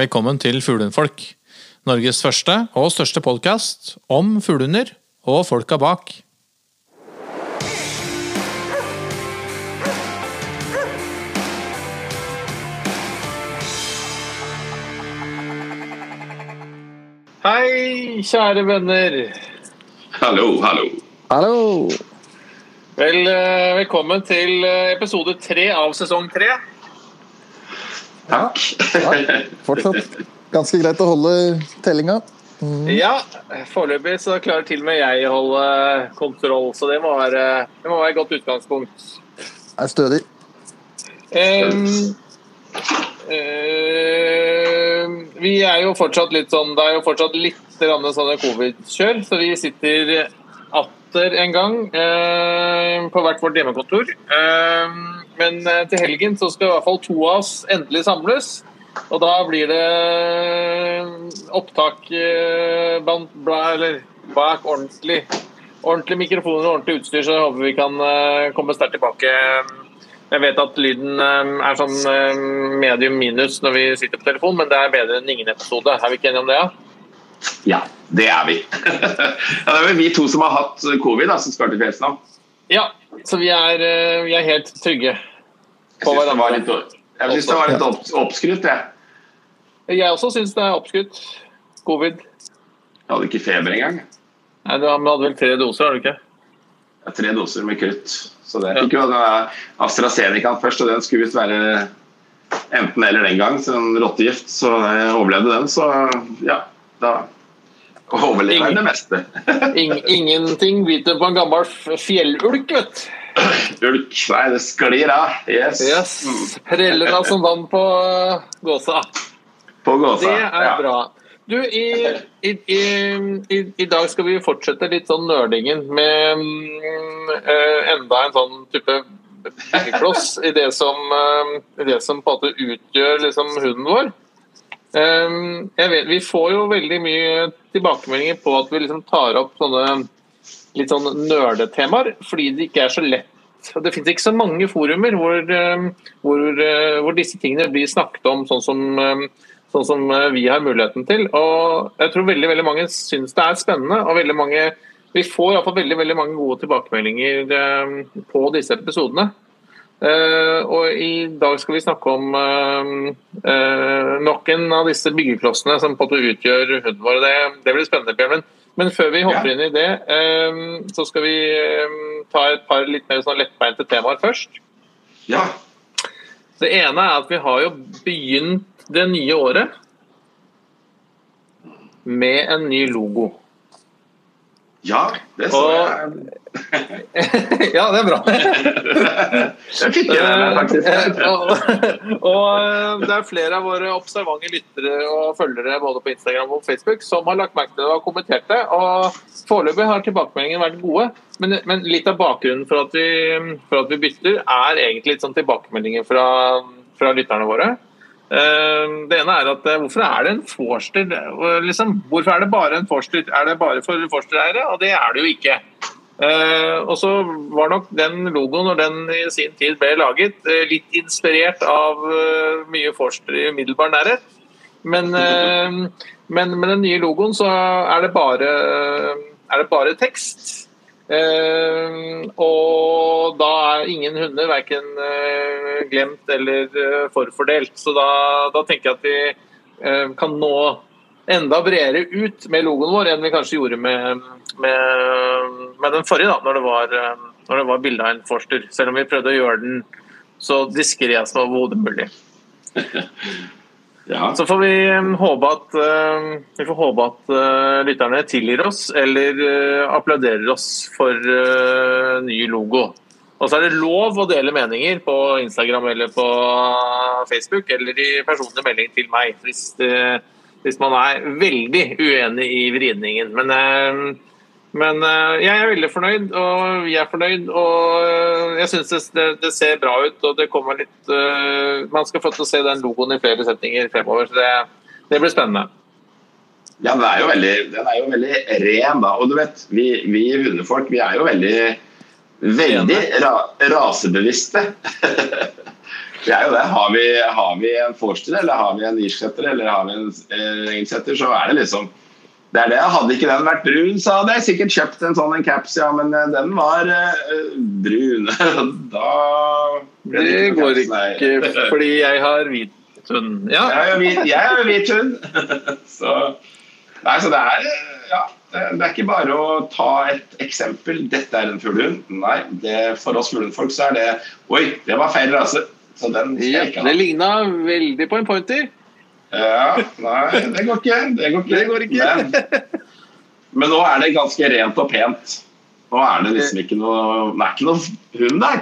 Velkommen til Fuglehundfolk. Norges første og største podkast om fuglehunder og folka bak. Hei, kjære venner. Hallo, hallo. Hallo! Vel, eh, velkommen til eh, episode tre av sesong tre. Takk. Ja, fortsatt ganske greit å holde tellinga. Ja, foreløpig så klarer til og med jeg å holde kontroll, så det må være, det må være et godt utgangspunkt. Er stødig. Um, ehm, vi er jo fortsatt litt sånn Det er jo fortsatt litt sånn sånne covid-kjør, så vi sitter atter en gang eh, på hvert vårt hjemmekontor. Ehm, men eh, til helgen så skal i hvert fall to av oss endelig samles. Og da blir det opptak eh, blant, eller bak ordentlig, ordentlig mikrofoner og ordentlig utstyr, så jeg håper vi kan eh, komme sterkt tilbake. Jeg vet at lyden eh, er sånn eh, medium minus når vi sitter på telefon, men det er bedre enn ingen episode. Er vi ikke enige om det? Ja? Ja, det er vi. ja, det er vel vi to som har hatt covid, da, som skal til fjells nå. ja, så vi er, eh, vi er helt trygge på syns hverandre. jeg synes det var litt opp, oppskrytt, jeg. Jeg også syns det er oppskrytt. Covid. Jeg hadde ikke feber engang. Nei, Du hadde vel tre doser, har du ikke? Ja, tre doser med krutt. Så det fikk jo AstraZeneca AstraZenecaen først, og den skulle visst være enten eller den gang, så en rottegift. Så jeg overlevde den, så ja, da overlever jeg det meste. Ing, ingenting biter på en gammel fjellulk, vet du. Ulk, nei, det sklir av. Yes. Yes. Preller av som vann på uh, gåsa. På gåsa. Det er ja. bra. Du, i, i, i, i, dag skal vi fortsette litt sånn nerdingen med eh, enda en sånn type byggekloss i det som, eh, det som på en måte utgjør liksom hunden vår. Um, vet, vi får jo veldig mye tilbakemeldinger på at vi liksom tar opp sånne litt sånn nerdetemaer, fordi det ikke er så lett. Det finnes ikke så mange forumer hvor, eh, hvor, eh, hvor disse tingene blir snakket om sånn som, eh, sånn som eh, vi har muligheten til. Og jeg tror veldig veldig mange syns det er spennende. og veldig mange, Vi får i hvert fall veldig, veldig mange gode tilbakemeldinger eh, på disse episodene. Eh, og I dag skal vi snakke om uh, nok en av disse byggeklossene som på en måte utgjør hunden vår. Det, det blir spennende, Bjørn. Før vi hopper Ja. inn i det, eh, så skal vi eh, ta et par litt mer sånn lettbeinte temaer først. ja. Det ene er at vi har jo begynt det nye året med en ny logo. Ja, det så Og- jeg. ja, det er bra. Det fikk jeg med meg, faktisk. Eh, og, og eh, det er flere av våre observante lyttere og følgere både på Instagram og Facebook som har lagt merke til det og kommentert det. Og foreløpig har tilbakemeldingene vært gode. Men, men litt av bakgrunnen for at, vi, for at vi bytter, er egentlig litt sånn tilbakemeldinger fra, fra lytterne våre. Eh, Det ene er at eh, hvorfor er det en Forster? Liksom, hvorfor er det bare en Forster? Er det bare for Forster-eiere? Og det er det jo ikke. Eh, og så var nok den logoen når den i sin tid ble laget, eh, litt inspirert av eh, mye Forster i umiddelbar nærhet. Men, eh, men med den nye logoen så er det bare, er det bare tekst. Eh, og da er ingen hunder verken eh, glemt eller eh, forfordelt. Så da, da tenker jeg at vi eh, kan nå enda bredere ut med logoen vår enn vi kanskje gjorde med, med, med den forrige, da, når det var, når var bilde av en forster. Selv om vi prøvde å gjøre den så diskré som overhodet mulig. Ja. Så får vi eh, håpe at, eh, vi får håpe at eh, lytterne tilgir oss eller eh, applauderer oss for eh, ny logo. Og så er det lov å dele meninger på Instagram eller på Facebook eller i personlig melding til meg hvis, hvis man er veldig uenig i vridningen. Men, eh, men eh, jeg er veldig fornøyd, og vi er fornøyd. Og eh, jeg syns det, det, ser bra ut, og det kommer litt eh, Man skal få til å se den logoen i flere setninger fremover. så det, det blir spennende. Ja, den er jo veldig, den er jo veldig ren, da. Og du vet, vi, vi hundefolk vi er jo veldig, veldig ra, rasebevisste. Det er jo det. Har vi, har vi en forster, eller har vi en irsksetter, eller har vi en engelsksetter, så er det liksom det er det. Hadde ikke den vært brun, så hadde jeg sikkert kjøpt en sånn en caps, ja, men eh, den var uh, brun. da ble det, det går ikke fordi jeg har hvit hund. Ja. Jeg har hvit, hund. så, nei, så det er ja, det er ikke bare å ta et eksempel. Dette er en fuglehund. Nei, det, for oss fuglehundfolk så er det Oi, det var feil rase. Så den skal jeg ikke ha. Det ligna veldig på en pointer. Ja, nei, det går ikke. Det går ikke. Det går ikke. Men, men, nå er det ganske rent og pent. Nå er det liksom ikke noe Det er ikke noe hund der.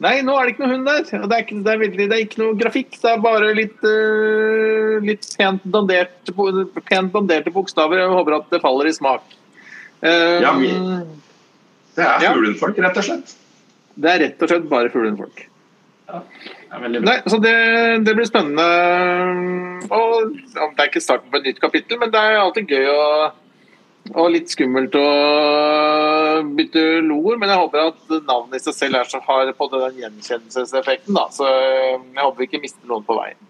Nei, nå er det ikke noe hund der. Det er ikke, det er veldig, det er ikke noe grafikk. Det er bare litt, uh, litt pent, danderte, pent danderte bokstaver. Jeg håper at det faller i smak. Um, ja, vi, det er fuglehundfolk, rett og slett. Det er rett og slett bare fuglehundfolk. Ja. Nei, så det, det, blir spennende. Og Det er ikke starten på et nytt kapittel, men det er alltid gøy og, og litt skummelt å bytte loer. Men jeg håper at navnet i seg selv er så har på den gjenkjennelseseffekten. Da. Så jeg håper vi ikke mister noen på veien.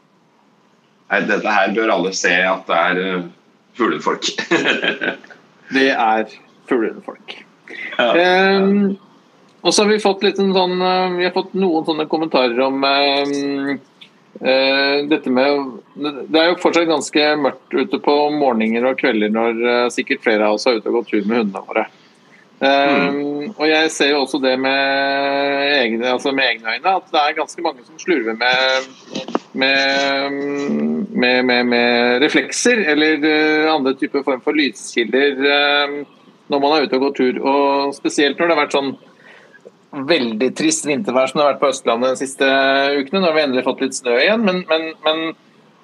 Nei, dette her bør alle se at det er uh, fuglefolk. det er fuglefolk. Ja. Um, og så har vi fått, sånn, eh, vi har fått noen sånne kommentarer om uh, uh, dette med Det er jo fortsatt ganske mørkt ute på morgener og kvelder når uh, sikkert flere av oss er ute og gått tur med hundene våre. Mm. Og jeg ser jo også det med egne, altså med egne øyne, at det er ganske mange som slurver med, med, med, med reflekser eller andre typer form for lyskilder når man er ute og går tur. Og spesielt når det har vært sånn veldig trist vintervær som det har vært på Østlandet de siste ukene. Nå har vi endelig fått litt snø igjen, men, men, men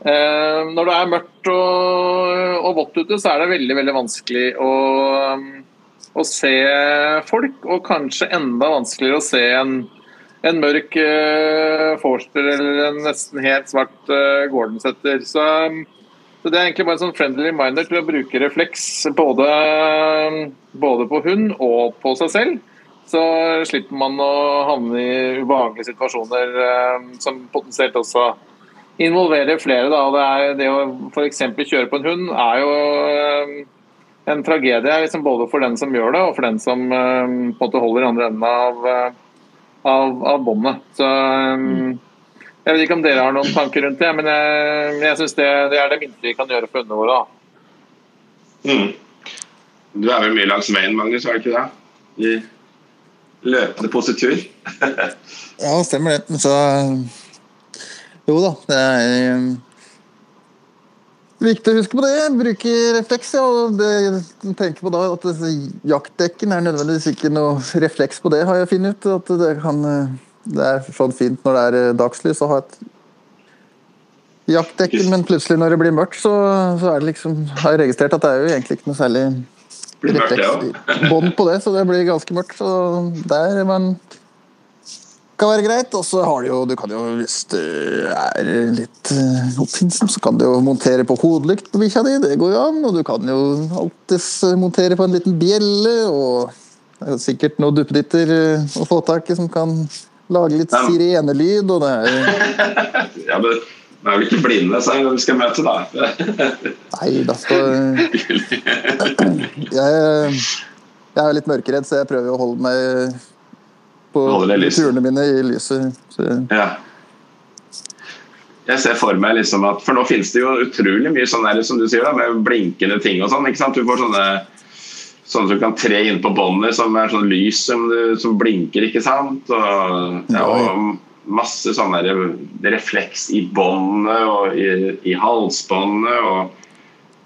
eh, når det er mørkt og, og, vått ute, så er det veldig veldig vanskelig å, å, se folk. Og kanskje enda vanskeligere å se en, en mørk eh, Forster eller en nesten helt svart eh, Gordonsetter. Så, så, det er egentlig bare en sånn friendly reminder til å bruke refleks både, både på hund og på seg selv så slipper man å havne i ubehagelige situasjoner eh, som potensielt også involverer flere. Da. Det, er, det å f.eks. kjøre på en hund er jo eh, en tragedie liksom både for den som gjør det, og for den som eh, på en måte holder i andre enden av, av, av båndet. Så jeg vet ikke om dere har noen tanker rundt det, men jeg, jeg syns det, det, er det minste vi kan gjøre for hundene våre. Mm. Du er vel mye langs veien, Magnus, er du ikke det? I løpende positur. ja, stemmer det. Så Jo da, det er um, viktig å huske på det. Bruke refleks. Ja, og det, tenker på da at Jaktdekken er nødvendigvis ikke noe refleks på det, har jeg funnet ut. At det, kan, det er sånn fint når det er eh, dagslys å ha et jaktdekken, men plutselig når det blir mørkt, så, så er det liksom, har jeg registrert at det er jo egentlig ikke noe særlig bånd på det, så det blir ganske mørkt. Så der men kan være greit. Og så har du jo, du kan jo, hvis du er litt uh, oppfinnsom, så kan du jo montere på hodelykt på bikkja di. Det går jo an. Og du kan jo alltids montere på en liten bjelle. Og det er sikkert noen duppeditter å få tak i som kan lage litt sirenelyd, og det er ja, men vi er vel ikke blinde vi skal møte, da? Nei, da skal jeg, jeg er litt mørkeredd, så jeg prøver å holde meg på turene mine i lyset. Ja. Jeg ser for meg liksom at For nå finnes det jo utrolig mye sånn der, som du sier, da, med blinkende ting og sånn. ikke sant? Du får sånne sånne som kan tre inn på båndet, som er sånn lys som, som blinker, ikke sant. Og, ja, og masse sånne refleks i båndet og i, i halsbåndet. Og,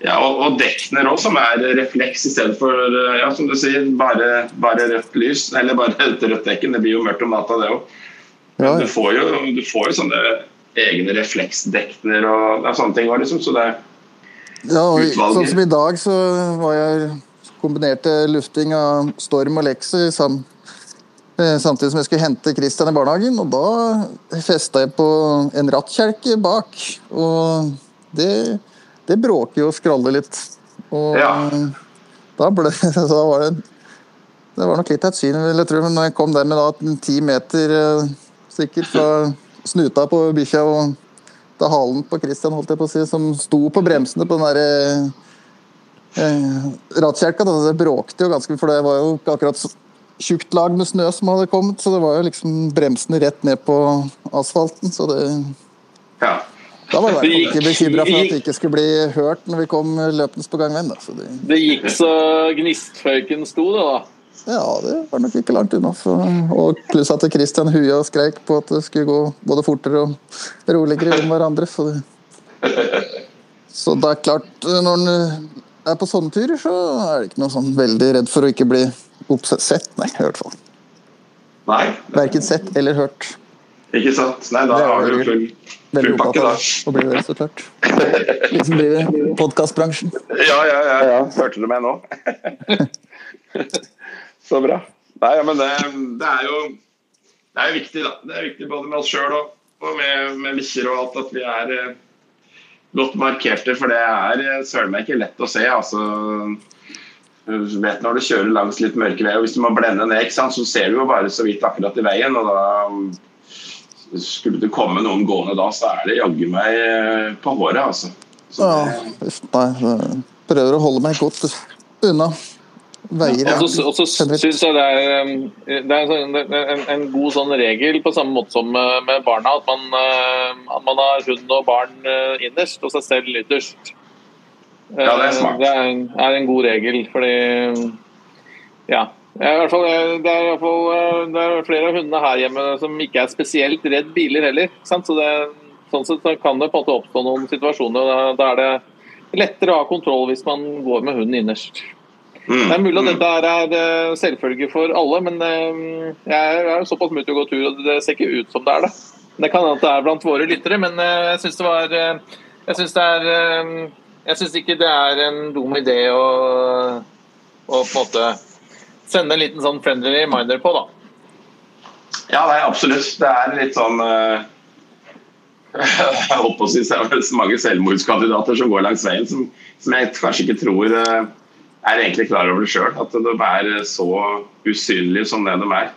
ja, og, og dekkene òg, som er refleks i stedet for ja, som du sier, bare, bare rødt lys. Eller bare et rødt dekken. Det blir jo mørkt om natta, det òg. Ja. Du, får jo, du får jo sånne egne refleksdekner og ja, sånne ting òg, liksom. Så det er ja, og, Sånn som i dag, så var jeg kombinerte lufting av storm og lekser sammen Eh, samtidig som jeg skulle hente Christian i barnehagen, og da festa jeg på en rattkjelke bak. Og det, det bråker jo og skraller litt. Og ja. da ble da var det Det var nok litt av et syn, vil jeg tro. Men når jeg kom der med da ti meter eh, sikkert fra snuta på bikkja og er halen på Christian holdt jeg på å si, som sto på bremsene på den derre eh, rattkjelka. da. Det bråkte jo ganske, for det var jo akkurat så tjukt lag med snø som hadde kommet, så det var jo liksom bremsene rett ned på asfalten. Så det Ja. Da var jeg Det gikk- ikke bekymra for at det ikke skulle bli hørt når vi kom løpende på gangveien. Det, Det gikk så gnistføyken sto, det, da. ja, det var nok ikke langt unna. Så. og pluss at Christian huia og skreik på at det skulle gå både fortere og roligere om hverandre. Så, det, så det er klart, når en er på sånne turer, så er det ikke noe sånn veldig redd for å ikke bli oppsett. Nei, i hvert fall. Nei, Verken sett eller hørt. ikke sant. Nei, da har du full, full pakke, da. Og blir det, så klart. Liksom det podkastbransjen. Ja, ja, ja, ja. Hørte du meg nå? Så bra. Nei, ja, men det, det er jo det er viktig, da. Det er viktig både med oss sjøl og, og med, med bikkjer og alt at vi er eh, godt markerte, for det er eh, søren meg ikke lett å se. altså du vet når du kjører langs litt mørke veier, og hvis du må blende ned, ikke sant, så ser du jo bare så vidt akkurat i veien. og da Skulle det komme noen gående da, så er det jaggu meg eh, på håret, altså. Så Ja, nei, prøver å holde meg godt unna veier. Og så og så syns jeg det er, um, det er en, sånn- en, en god sånn regel på samme måte som uh, med barna, at man, at man har hund og barn innerst og seg selv ytterst. Ja, det er smart. Uh, Det er en, er en god regel, fordi Ja. Fall, det, er i hvert fall, uh, det er flere av hundene her hjemme som ikke er spesielt redd biler heller. Sant? Så det, sånn sett kan det på en måte oppstå noen situasjoner. Da, da er det lettere å ha kontroll hvis man går med hunden innerst. mm, Det er mulig at mm. dette er eh, selvfølge for alle, men eh, jeg er såpass mye til å gå tur, og det ser ikke ut som det er det. Det kan hende det er blant våre lyttere, men eh, jeg syns det var eh, Jeg syns det er eh, Jeg syns ikke det er en dum idé å, å på en måte sende en liten sånn friendly reminder på, da. Ja, nei, absolutt. Det er litt sånn uh, Jeg holdt på å si det er så mange selvmordskandidater som går langs veien, som, som jeg kanskje ikke tror uh, er egentlig klar over det sjøl. At de er så usynlige som det de er.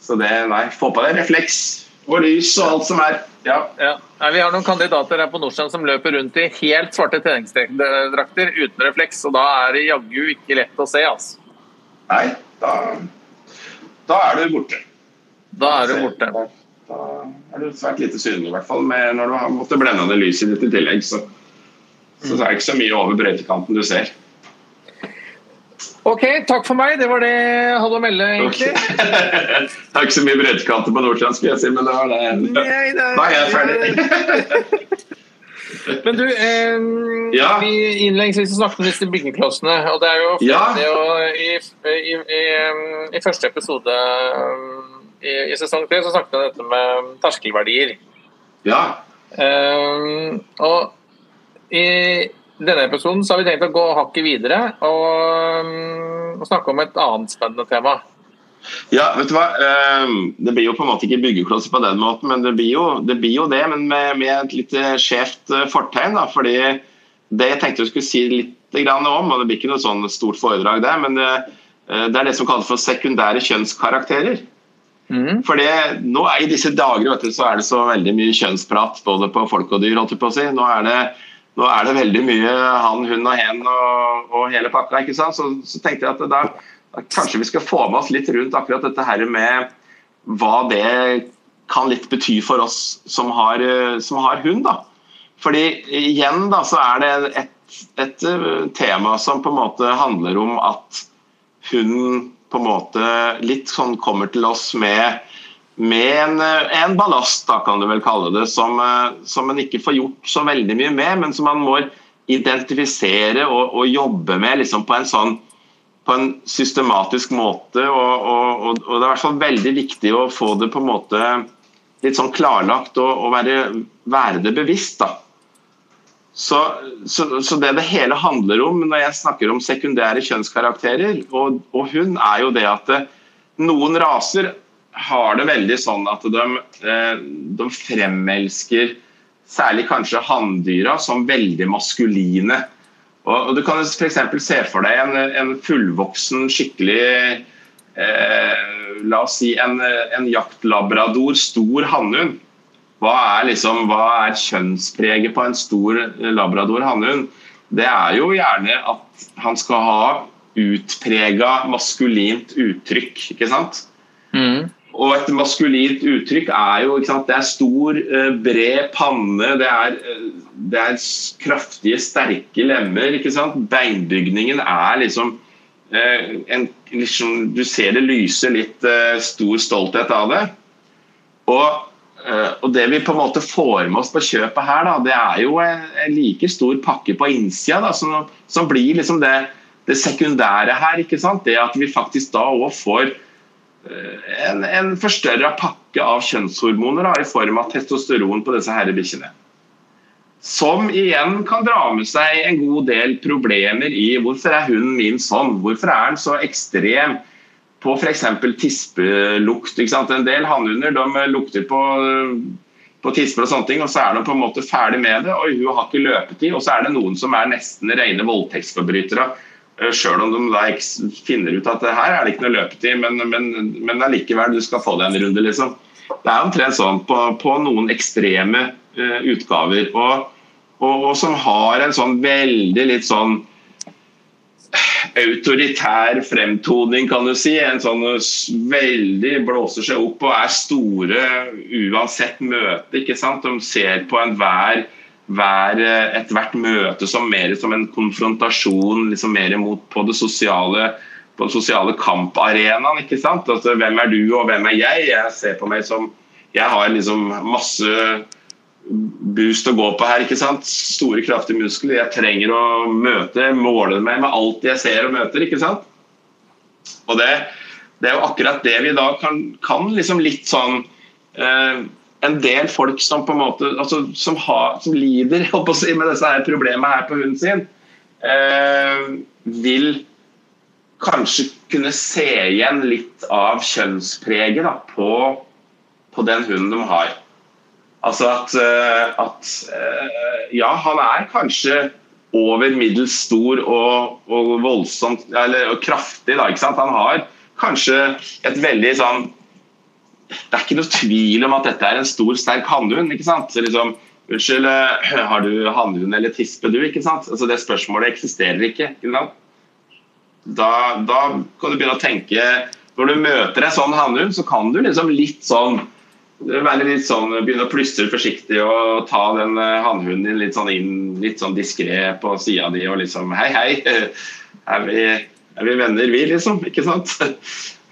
Så det, nei, få på deg refleks og lys og alt som er. Ja. Ja. Nei, vi har noen kandidater her på Nordstrand som løper rundt i helt svarte treningsdrakter uten refleks, og da er det jaggu ikke lett å se, altså. Nei, da, da er du borte. Da er du borte. Da er du svært lite synlig, i hvert fall. Med, når du har måttet blende ned lyset ditt i tillegg, så, så er det ikke så mye over brøytekanten du ser. OK, takk for meg. Det var det jeg hadde å melde, egentlig. det er ikke så mye breddekanter på Nordstrand, skulle jeg si, men det var det. Nei, det Da er jeg ferdig. Men du, eh, Ja. vi innledningsvis så snakket om disse byggeklossene. Og det er jo Ja. det er jo i, i, i, i første episode i, i sesong tre så snakket vi om dette med terskelverdier. Ja. Eh, og i denne episoden så har vi tenkt å gå hakket videre og, mm, og snakke om et annet spennende tema. ja, vet du hva. Ehm, Det blir jo på en måte ikke byggeklosser på den måten, men det blir jo det, blir jo det men med, med et litt eh, skjevt eh, fortegn. da, fordi det jeg tenkte jeg skulle si litt grann om, og det blir ikke noe sånn stort foredrag der, men eh, det er det som kalles for sekundære kjønnskarakterer. Mm. For nå er I disse dager vet du, så er det så veldig mye kjønnsprat både på folk og dyr. holdt jeg på å si. Nå er det, nå er det veldig mye han, hun og hen og, og hele pakka. ikke sant? Så, så tenkte jeg at da, da kanskje vi skal få med oss litt rundt akkurat dette her med hva det kan litt bety for oss som har, eh, som har hund. da. Fordi igjen da, så er det et, et eh, tema som på en måte handler om at hunden på en måte litt sånn kommer til oss med, med en, eh, en ballast, da kan du vel kalle det, som, eh, som en ikke får gjort så veldig mye med, men som man må identifisere og, og jobbe med liksom på en sånn på en systematisk måte. Og, og, og, det er i hvert fall veldig viktig å få det på en måte litt sånn klarlagt og, og være, være det bevisst. da. Så, så, så det det hele handler om når jeg snakker om sekundære kjønnskarakterer og, og hun, er jo det at det, noen raser har det veldig sånn at de, eh, de fremelsker særlig kanskje hanndyra som veldig maskuline. Og, Du kan f.eks. se for deg en, en fullvoksen, skikkelig eh, La oss si en, en jaktlabrador, stor hannhund. hva liksom, hva er kjønnspreget på en stor labrador hannhund? Det er jo gjerne at han skal ha utprega maskulint uttrykk, ikke sant? Mm. Og et maskulint uttrykk er jo sant, Det er stor, eh, bred panne, det er, eh, det er kraftige, sterke lemmer. ikke sant? Beinbygningen er liksom, eh, en, liksom Du ser det lyser litt stor stolthet av det. Og, og, det vi på en måte får med oss på kjøpet her, da, det er jo en, en like stor pakke på innsida da, som, som blir liksom det, det sekundære her. ikke sant? Det at vi faktisk da òg får en, en forstørra pakke av kjønnshormoner da, i form av testosteron på disse herrebikkjene. Som igjen kan dra med seg en god del problemer i hvorfor er hunden min sånn? Hvorfor er den så ekstrem på f.eks. tispelukt? En del hannhunder de lukter på, på tisper og sånne ting, og så er de på en måte ferdig med det. og hun har ikke løpetid. Og så er det noen som er nesten rene voldtektsforbrytere Eh, Sjøl om de da finner ut at her er det ikke noe løpetid, men, men, men allikevel, du skal få deg en runde, liksom. Det er omtrent sånn på, på, noen ekstreme uh, utgaver. Og, og, og, som har en sånn veldig litt sånn autoritær fremtoning, kan du si. En sånn veldig blåser seg opp og er store uansett møte. ikke sant? De ser på enhver hver, eh, ethvert møte som mer som en konfrontasjon liksom mer mot på det sosiale på den sosiale kamparenaen. ikke sant? Altså, hvem er du, og hvem er jeg? Jeg ser på meg som Jeg har liksom masse boost å gå på her. ikke sant? Store, kraftige muskler. Jeg trenger å møte, måle meg med alt jeg ser og møter. ikke sant? Og det, det er jo akkurat det vi da kan, kan liksom litt sånn eh, en del folk som på en måte altså, som, har, som lider si, med disse her problemene her på hunden sin, eh, vil kanskje kunne se igjen litt av kjønnspreget da, på, på, den hunden de har. Altså at, eh, at, eh, Ja, han er kanskje over middels stor og, og voldsomt eller og kraftig. Da, ikke sant? Han har kanskje et veldig sånn det er ikke noe tvil om at dette er en stor, sterk hannhund. liksom, Unnskyld, eh, har du hannhund eller tispe, du? ikke sant? Altså Det spørsmålet eksisterer ikke. ikke? Da, da, kan du begynne å tenke Når du møter en sånn hannhund, så kan du liksom litt sånn være litt sånn, Begynne å plystre forsiktig og ta den eh, hannhunden din litt sånn inn, litt sånn diskré på sida di og liksom Hei, hei. Er vi, er vi venner, vi, liksom? Ikke sant?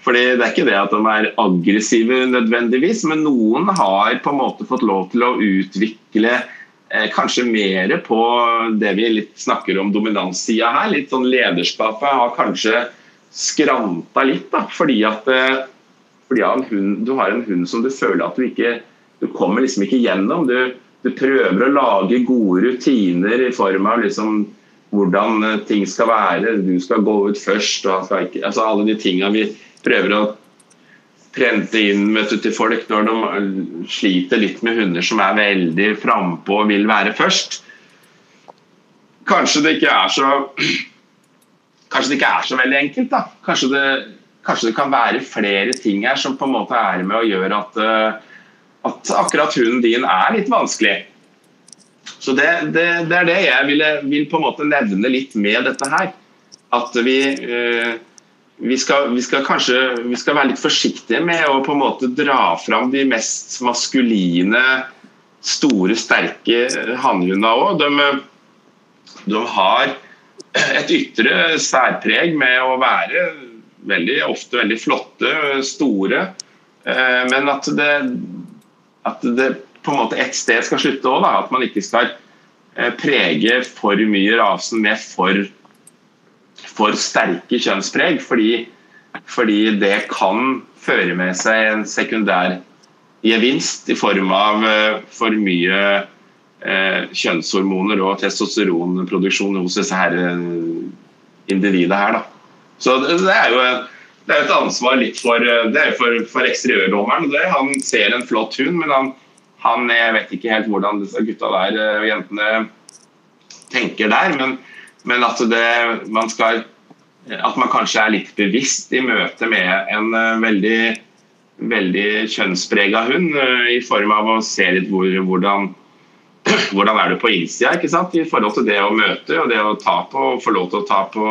Fordi Det er ikke det at de er aggressive nødvendigvis, men noen har på en måte fått lov til å utvikle eh, kanskje mer på det vi litt snakker om dominanssida her. Litt sånn Lederskapet har kanskje skranta litt, da, fordi at eh, fordi hund, du har en hund som du føler at du ikke du kommer liksom ikke gjennom. Du, du prøver å lage gode rutiner i form av liksom hvordan eh, ting skal være. Du skal gå ut først. og ikke, altså Alle de tinga vi prøver å prente inn du, til folk når de sliter litt med hunder som er veldig frampå og vil være først. Kanskje det ikke er så Kanskje det ikke er så veldig enkelt. da. Kanskje det, kanskje det kan være flere ting her som på en måte er med å gjøre at, eh, at akkurat hunden din er litt vanskelig. Så det, det, det er det jeg ville, vil på en måte nevne litt med dette her. At vi eh, vi skal, vi skal, kanskje vi skal være litt forsiktige med å på en måte dra fram de mest maskuline, store, sterke hannhundene òg. De, de, har et ytre særpreg med å være veldig, ofte veldig flotte, store. Eh, men at det, at det på en måte et sted skal slutte òg. At man ikke skal eh, prege for mye rasen med for for sterke kjønnspreg, fordi, fordi, det kan føre med seg en sekundær gevinst i form av uh, for mye eh, kjønnshormoner og testosteronproduksjon hos disse her individet individene her. Da. Så det, er jo det er et ansvar litt for, det er for, for eksteriørdommeren. Han ser en flott hund, men han, han, jeg vet ikke helt hvordan disse gutta der og jentene tenker der. men men at, det, man skal, at man kanskje er litt bevisst i møte med en uh, veldig veldig kjønnsprega hund, eh, i form av å se litt hvor, hvordan, hvordan er du på innsida, ikke sant? i forhold til det å møte og det å ta på, få lov til å ta på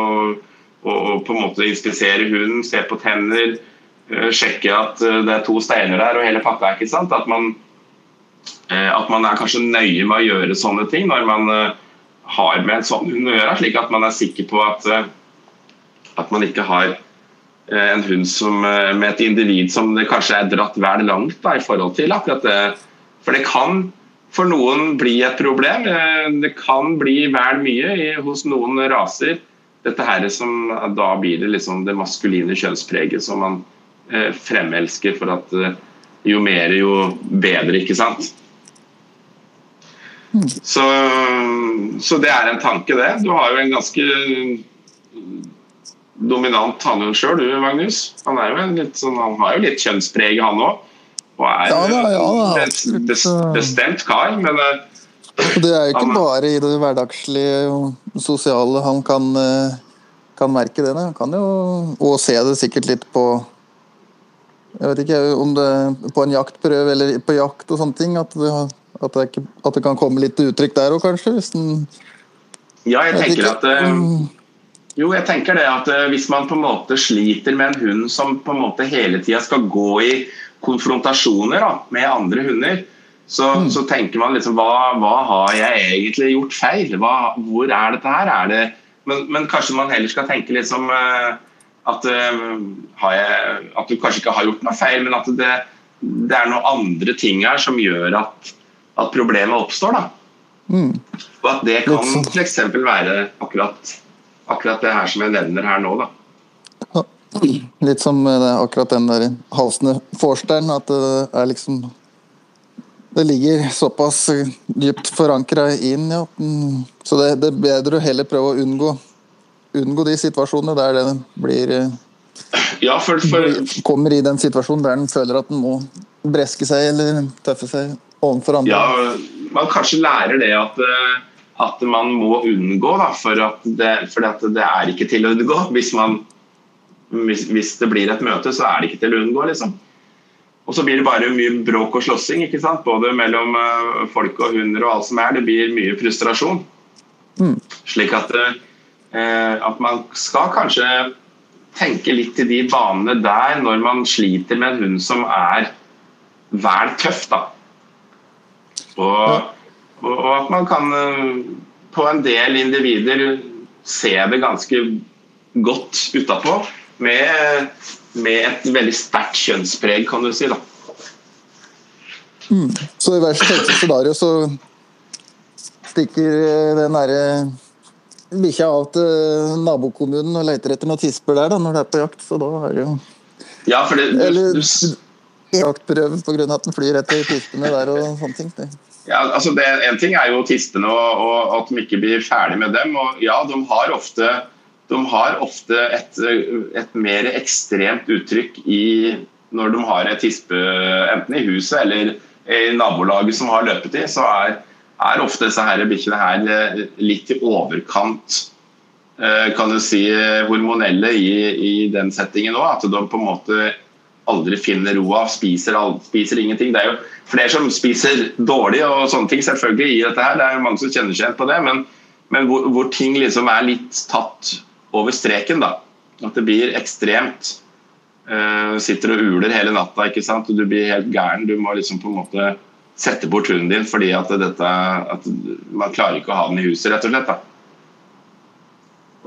og på en måte inspisere hunden, se på tenner, eh, sjekke at eh, det er to steiner der og hele pakka. ikke sant? At man, at man er kanskje nøye med å gjøre sånne ting når man har med en sånn hund å gjøre, slik at man er sikker på at, at man ikke har Eh, en hund som, eh, med et individ som kanskje er dratt vel langt da, i forhold til akkurat det. For det kan for noen bli et problem. Eh, det kan bli vel mye hos noen raser. Dette her som Da blir det liksom det maskuline kjønnspreget som man fremelsker for at jo mer, jo bedre, ikke sant? Så, så det er en tanke, det. Du har jo en ganske dominant hannhund sjøl, du Magnus. Han, er jo litt sånn, han har jo litt kjønnspreg, han òg. Og er ja, da, ja, da, en bestemt kar, men eh, Det er jo ikke bare i det hverdagslige og sosiale han kan, eh, kan merke det. Han kan jo og se det sikkert litt på jeg vet ikke om det på en jaktprøve eller på jakt og sånne ting. At det, at det, ikke, at det kan komme litt uttrykk der òg, kanskje? Hvis den, ja, jeg tenker at uh, jo, jeg tenker det at eh, Hvis man på en måte sliter med en hund som på en måte hele tida skal gå i konfrontasjoner da, med andre hunder, så, mm. så, tenker man liksom hva, hva, har jeg egentlig gjort feil? Hva, hvor er dette her? Er det, men, men, kanskje man heller skal tenke liksom at, jeg, at, du kanskje ikke har gjort noe feil, men at det, det er noen andre ting her som gjør at, at problemet oppstår. da. Mm. Og at det kan sånn. f.eks. være akkurat akkurat det her som jeg nevner her nå, da. Litt som akkurat den der halsende forsteren, at det er liksom Det ligger såpass dypt forankra inn, ja. Så det, det, er bedre å heller prøve å unngå, unngå de situasjonene der det blir ja, for, for... Kommer i den situasjonen der den føler at den må breske seg eller tøffe seg overfor andre. Ja, man kanskje lærer det at uh at man må unngå. Da, for at det, for at det er ikke til å unngå. Hvis, man, hvis, hvis, det blir et møte, så er det ikke til å unngå. liksom. Og så blir det bare mye bråk og slåssing, ikke sant? både mellom uh, folk og hunder og alt som er. Det blir mye frustrasjon. Mm. Slik at, uh, at man skal kanskje tenke litt i de banene der når man sliter med en hund som er vel tøff. da. Og og at man kan eh, på en del individer se det ganske godt utapå. Med, med, et veldig sterkt kjønnspreg, kan du si. da. Mm. Så i verst tenkte scenario så stikker eh, den derre bikkja av til nabokommunen og leter etter noen tisper der da, når det er på jakt. Så da er det jo ja, for det, du, Eller jaktprøve pga. at den flyr etter tispene der og sånne ting. Ja, altså det, En ting er jo tispene og, og, at de ikke blir ferdig med dem. og ja, De har ofte, de har ofte et, et, mer ekstremt uttrykk i, når de har et tispe enten i huset eller i nabolaget som har løpet i. Så er, er ofte disse her bikkjene her eh, litt i overkant eh, kan du si, hormonelle i, i den settingen òg. At de på en måte aldri finner roa, spiser, spiser ingenting. Det er jo flere som spiser dårlig og sånne ting selvfølgelig i dette her. Det er jo mange som kjenner seg igjen på det. Men, men hvor, hvor, ting liksom er litt tatt over streken, da. At det blir ekstremt. Uh, sitter og uler hele natta, ikke sant? og du blir helt gæren. Du må liksom på en måte sette bort hunden din fordi at, dette, at man klarer ikke å ha den i huset, rett og slett. da.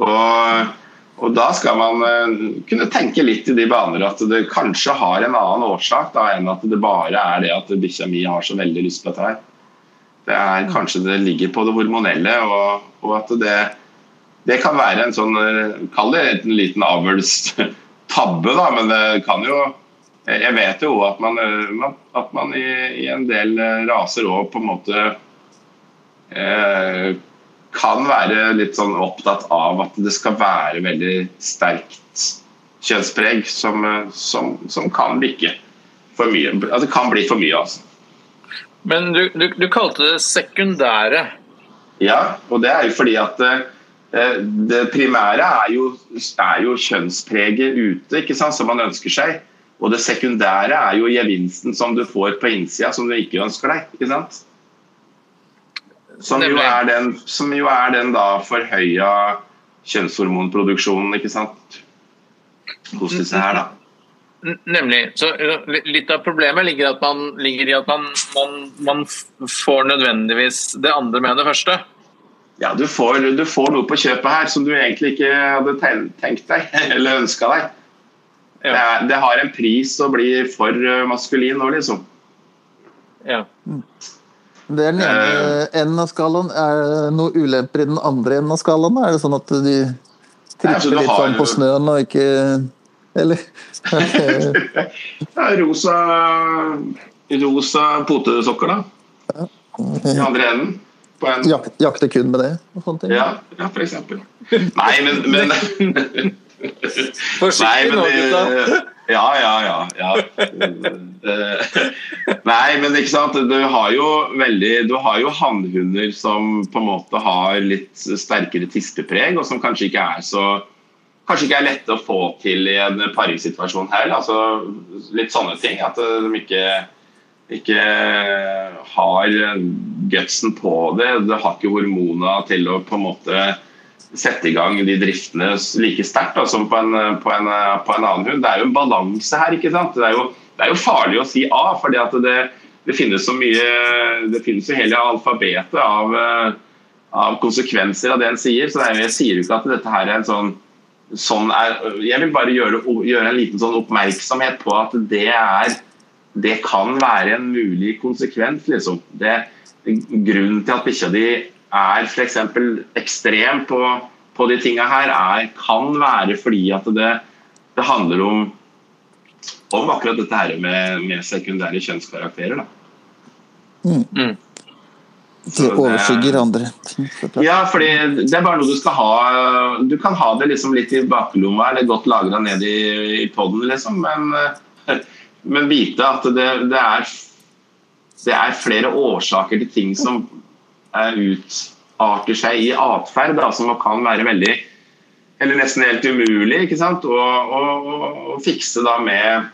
Og og Da skal man uh, kunne tenke litt i de baner at det kanskje har en annen årsak da, enn at det bare er det at bikkja mi har så veldig lyst på dette her. Det er Kanskje det ligger på det hormonelle, og, og at det, det, kan være en sånn uh, Kall det en liten avlstabbe, da, men det kan jo Jeg vet jo at man, uh, at man i, i, en del raser òg på en måte kan være litt sånn opptatt av at det skal være veldig sterkt kjønnspreg, som, som, som kan bikke for mye. Altså, det kan bli for mye, altså. Men du, du, du, kalte det sekundære. Ja, og det er jo fordi at eh, det primære er jo, er jo kjønnspreget ute, ikke sant, som man ønsker seg. Og det sekundære er jo gevinsten som du får på innsida som du ikke ønsker deg. ikke sant? Som jo er den, som jo er den da forhøya kjønnshormonproduksjonen, ikke sant? Hos disse her, da. Nemlig. Så Litt av problemet ligger, at man, ligger i at man, man, man får nødvendigvis det andre med det første. Ja, du får, du får noe på kjøpet her som du egentlig ikke hadde tenkt deg, eller ønska deg. Det, Ja. er, det har en pris å bli for eh, maskulin nå, liksom. Ja. Det er den ene enden av skalaen. Er det noen ulemper i den andre enden av skalaen? Er det sånn at de altså, tripper litt sånn på snøen og ikke Eller? Ja, rosa, rosa potesokker, da. I andre enden. På en, Jak jakte kun med det? Og sånne ting. ja, ja, for eksempel. Nei, men, men Forsiktig men nå, gutta. Ja, ja, ja. ja. Nei, men ikke sant. Du har jo veldig Du har jo hannhunder som på en måte har litt sterkere tispepreg, og som kanskje ikke er så Kanskje ikke er lette å få til i en paringssituasjon her. Altså, litt sånne ting. At de ikke, ikke har gutsen på det. Det har ikke hormona til å på en måte sette i gang de driftene like sterkt som på en, på, en, på en annen hund. Det er jo en balanse her. ikke sant? Det er jo, det er jo farlig å si A, fordi det, det finnes så mye Det finnes jo hele alfabetet av, av konsekvenser av det en sier. Så er, jeg sier jo ikke at dette her er en sånn sånn er, jeg vil bare gjøre, gjøre en liten sånn oppmerksomhet på at det er det kan være en mulig konsekvens. Liksom. Det, grunnen til at bikkja di er f.eks. ekstrem på, på de tinga her, er, kan være fordi at det, det handler om om akkurat dette her med, med sekundære kjønnskarakterer. Da. Det overskygger andre ting. Ja, fordi det er bare noe du skal ha Du kan ha det liksom litt i baklomma eller godt lagra ned i, i poden, liksom, men, men vite at det, det, er, det er flere årsaker til ting som utarter seg i atferd, som kan være veldig Eller nesten helt umulig ikke sant? Å, å, å fikse da med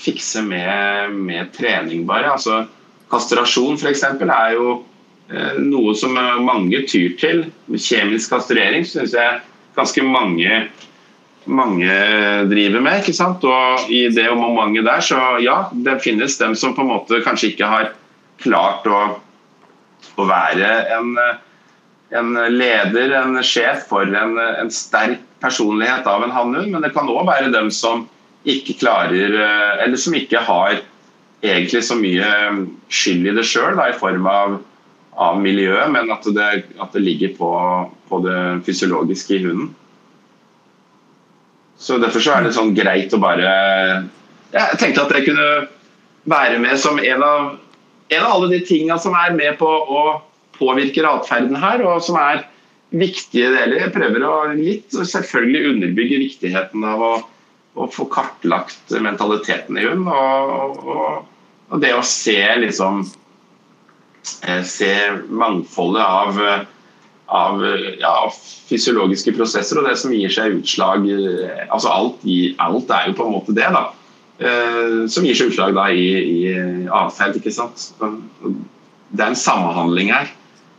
fikse med, med trening, bare. Altså, kastrasjon, f.eks., er jo eh, noe som eh, mange tyr til. Kjemisk kastrering syns jeg ganske mange mange driver med. ikke sant? Og i det om mange der, så ja, det finnes dem som på en måte kanskje ikke har klart å, å være en, en leder, en sjef for en, en sterk personlighet av en hannhund, men det kan òg være dem som ikke klarer eh, Eller som ikke har egentlig så mye skyld i det sjøl, i form av, av miljøet, men at det, at det ligger på, på det fysiologiske i hunden. Så Derfor så er det sånn greit å bare Jeg tenkte at det kunne være med som en av, en av alle de tinga som er med på å påvirke atferden her, og som er viktige deler. Jeg prøver å litt selvfølgelig underbygge viktigheten av å, å få kartlagt mentaliteten i hund. Og, og, og det å se liksom eh, Se mangfoldet av av, ja, fysiologiske prosesser og det som gir seg utslag eh, altså alt, alt er jo på en måte det, da. Eh, som gir seg utslag da i, i atferd, ikke sant. Det er en samhandling her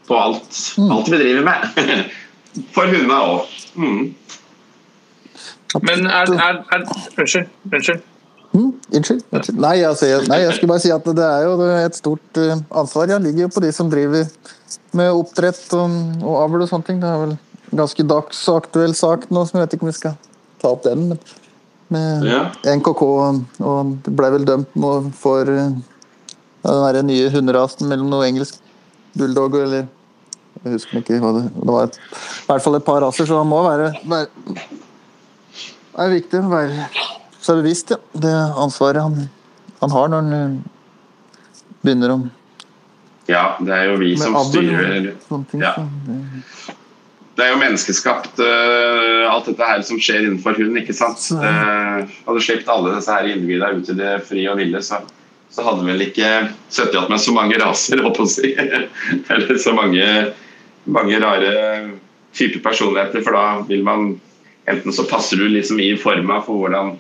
på alt, alt vi driver med. For hundene òg. Mm. Men er, er, er Unnskyld. Unnskyld. Mm, unnskyld. unnskyld. Nei, altså, jeg, nei, jeg skulle bare si at det er jo et stort eh, ansvar. Det ligger jo på de som driver med oppdrett og, og avl og sånne ting. Det er vel en ganske dagsaktuell sak nå, som jeg vet ikke om vi skal ta opp den. Men med Ja. NKK, og ble vel dømt for eh, den nye hunderasen mellom noe engelsk bulldog eller Jeg husker ikke hva det Det var et, i hvert fall et par raser, så han må være, være Det er viktig å være seg bevisst ja, det ansvaret han, han har når han eh, begynner om ja, det er jo vi som styrer. Ja. Det- er jo menneskeskapt, uh, alt dette her som skjer innenfor hund. ikke sant? Uh, hadde sluppet alle disse her individene ut i det frie og ville, så, så hadde vel ikke sittet igjen med så mange raser, holdt på å si. Eller så mange, mange rare typer personligheter, for da vil man Enten så passer du liksom i forma for hvordan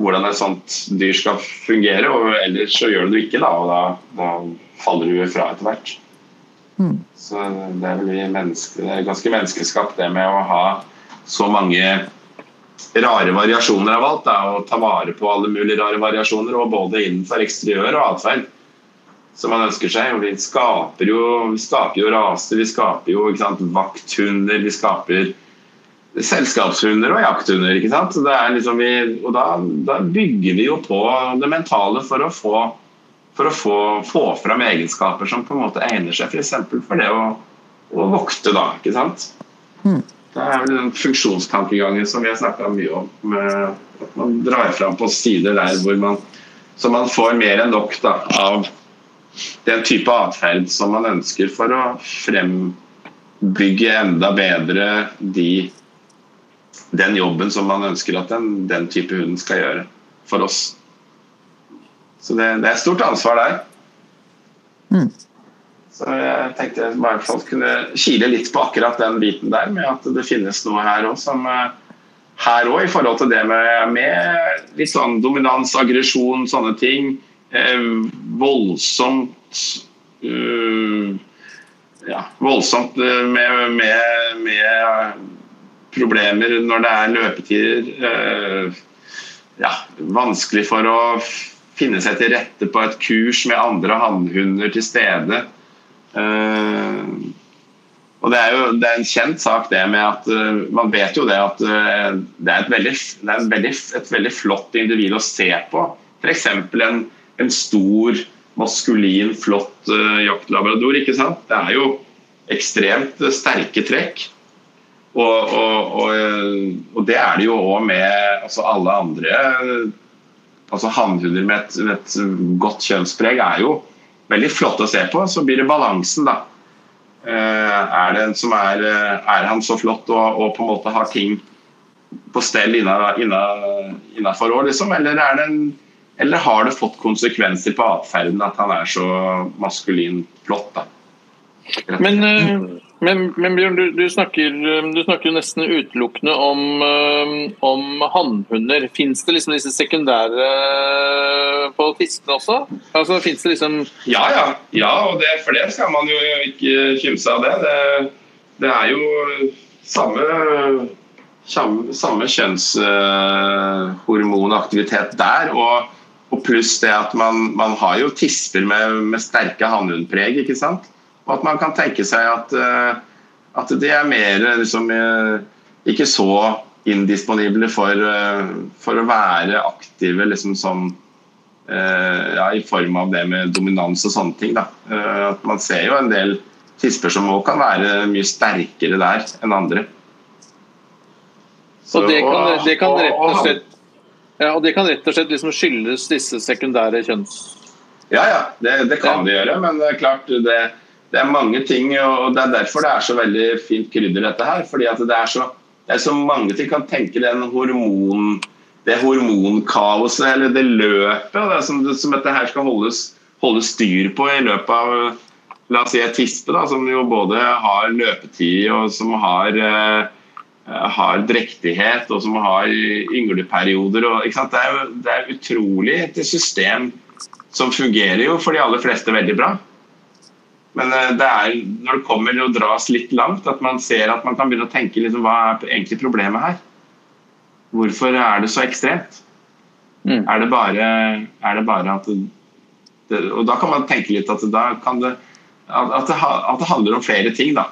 hvordan et sånt dyr skal fungere. og Ellers så gjør du det ikke, da, og da, da faller du fra etter hvert. Mm. Så det er, vel menneske, ganske menneskeskapt det med å ha så mange rare variasjoner av alt. Da, og ta vare på alle mulige rare variasjoner, og både innenfor eksteriør og atferd som man ønsker seg. Og vi skaper jo, vi skaper jo raser, vi skaper jo sant, vakthunder, vi skaper selskapshunder og jakthunder. ikke sant? Liksom vi, og da, da, bygger vi jo på det mentale for å få, for å få, få fram egenskaper som på en måte egner seg f.eks. For, for det å, å, vokte. da, ikke sant? Mm. Det er vel den funksjonstankegangen som vi har snakka mye om. Med, at man drar fram på sider der hvor man så man får mer enn nok da, av den type atferd som man ønsker for å frembygge enda bedre de, den jobben som man ønsker at den, den type hunden skal gjøre for oss. Så det, det er et stort ansvar der. Mm. Så jeg tenkte jeg bare fall kunne kile litt på akkurat den biten der, med at det finnes noe her òg som eh, her òg, i forhold til det med, med litt sånn dominans, aggresjon, sånne ting Eh, voldsomt uh, ja, voldsomt eh, med, med, med, problemer når det er løpetider. Uh, ja, vanskelig for å finne seg til rette på et kurs med andre hannhunder til stede. Uh, og Det er jo det er en kjent sak det med at uh, man vet jo det at uh, det er, et veldig, det er veldig, et veldig flott individ å se på. F.eks. en en stor, maskulin, flott jaktlabrador. ikke sant? Det er jo ekstremt sterke trekk. Og, og, og, og, det er det jo òg med altså alle andre altså Hannhunder med et, med et, godt kjønnspreg er jo veldig flott å se på. Så blir det balansen, da. Er, det er, er han så flott og, og, på en måte har ting på stell innafor år, liksom? Eller er en eller har det fått konsekvenser på atferden at han er så maskulin flott? da? Men, eh, men, men Bjørn, du, du, snakker, du, snakker, nesten utelukkende om, eh, om hannhunder. Fins det liksom disse sekundære eh, på fiskene også? Altså, det liksom Ja, ja. ja og det, for det skal man jo ikke kimse av det. det. Det er jo samme samme kjønnshormonaktivitet der. Og og pluss det at man, man har jo tisper med, med sterke hannhundpreg. ikke sant? Og at man kan tenke seg at, uh, at de er mer liksom, uh, ikke så indisponible for, for, å være aktive liksom som ja, i form av det med dominans og sånne ting. Da. at man ser jo en del tisper som òg kan være mye sterkere der enn andre. Så, og det kan, det kan rett og slett ja, og Det kan rett og slett liksom skyldes disse sekundære kjønns... Ja, ja, det, det kan ja. det gjøre. Men det er klart det, det, er mange ting. og Det er derfor det er så veldig fint krydder, dette her. fordi det er så, det er så mange ting. kan tenke den hormon, det hormonkaoset eller det løpet det som, som, dette her skal holdes, holdes styr på i løpet av la oss si et tispe, da, som jo både har løpetid og som har Eh, har drektighet og som har yngleperioder. Og, det, er, det er utrolig et system som fungerer jo for de aller fleste veldig bra. Men eh, det er når det kommer og dras litt langt, at man ser at man kan begynne å tenke liksom, hva er egentlig problemet her? Hvorfor er det så ekstremt? Mm. Er, det bare, er, det bare, at det, Og da kan man tenke litt at, det, at, det, at det handler om flere ting, da.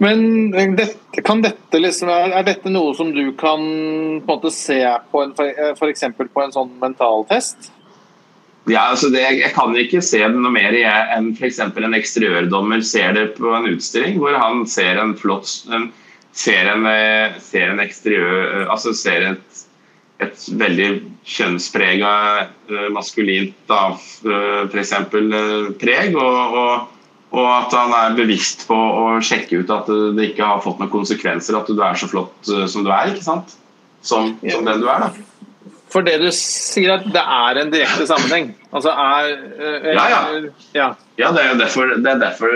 Men kan dette liksom, er dette noe som du kan på en måte se på en, f.eks. Eh, på en sånn mentaltest? Ja, altså det, Jeg kan ikke se det noe mer enn f.eks. en eksteriørdommer ser det på en utstilling, hvor han ser en flott en, ser, en, eh, ser en eksteriør Altså ser et, et veldig kjønnsprega maskulint f.eks. preg. og, og og at han er bevisst på å sjekke ut at det ikke har fått noen konsekvenser at du er så flott eh, som du er. ikke sant? Som, som den du er, da. For det du sier at det er en direkte sammenheng? Altså er, er eh, Ja, ja. ja. ja det, er derfor, det, er derfor,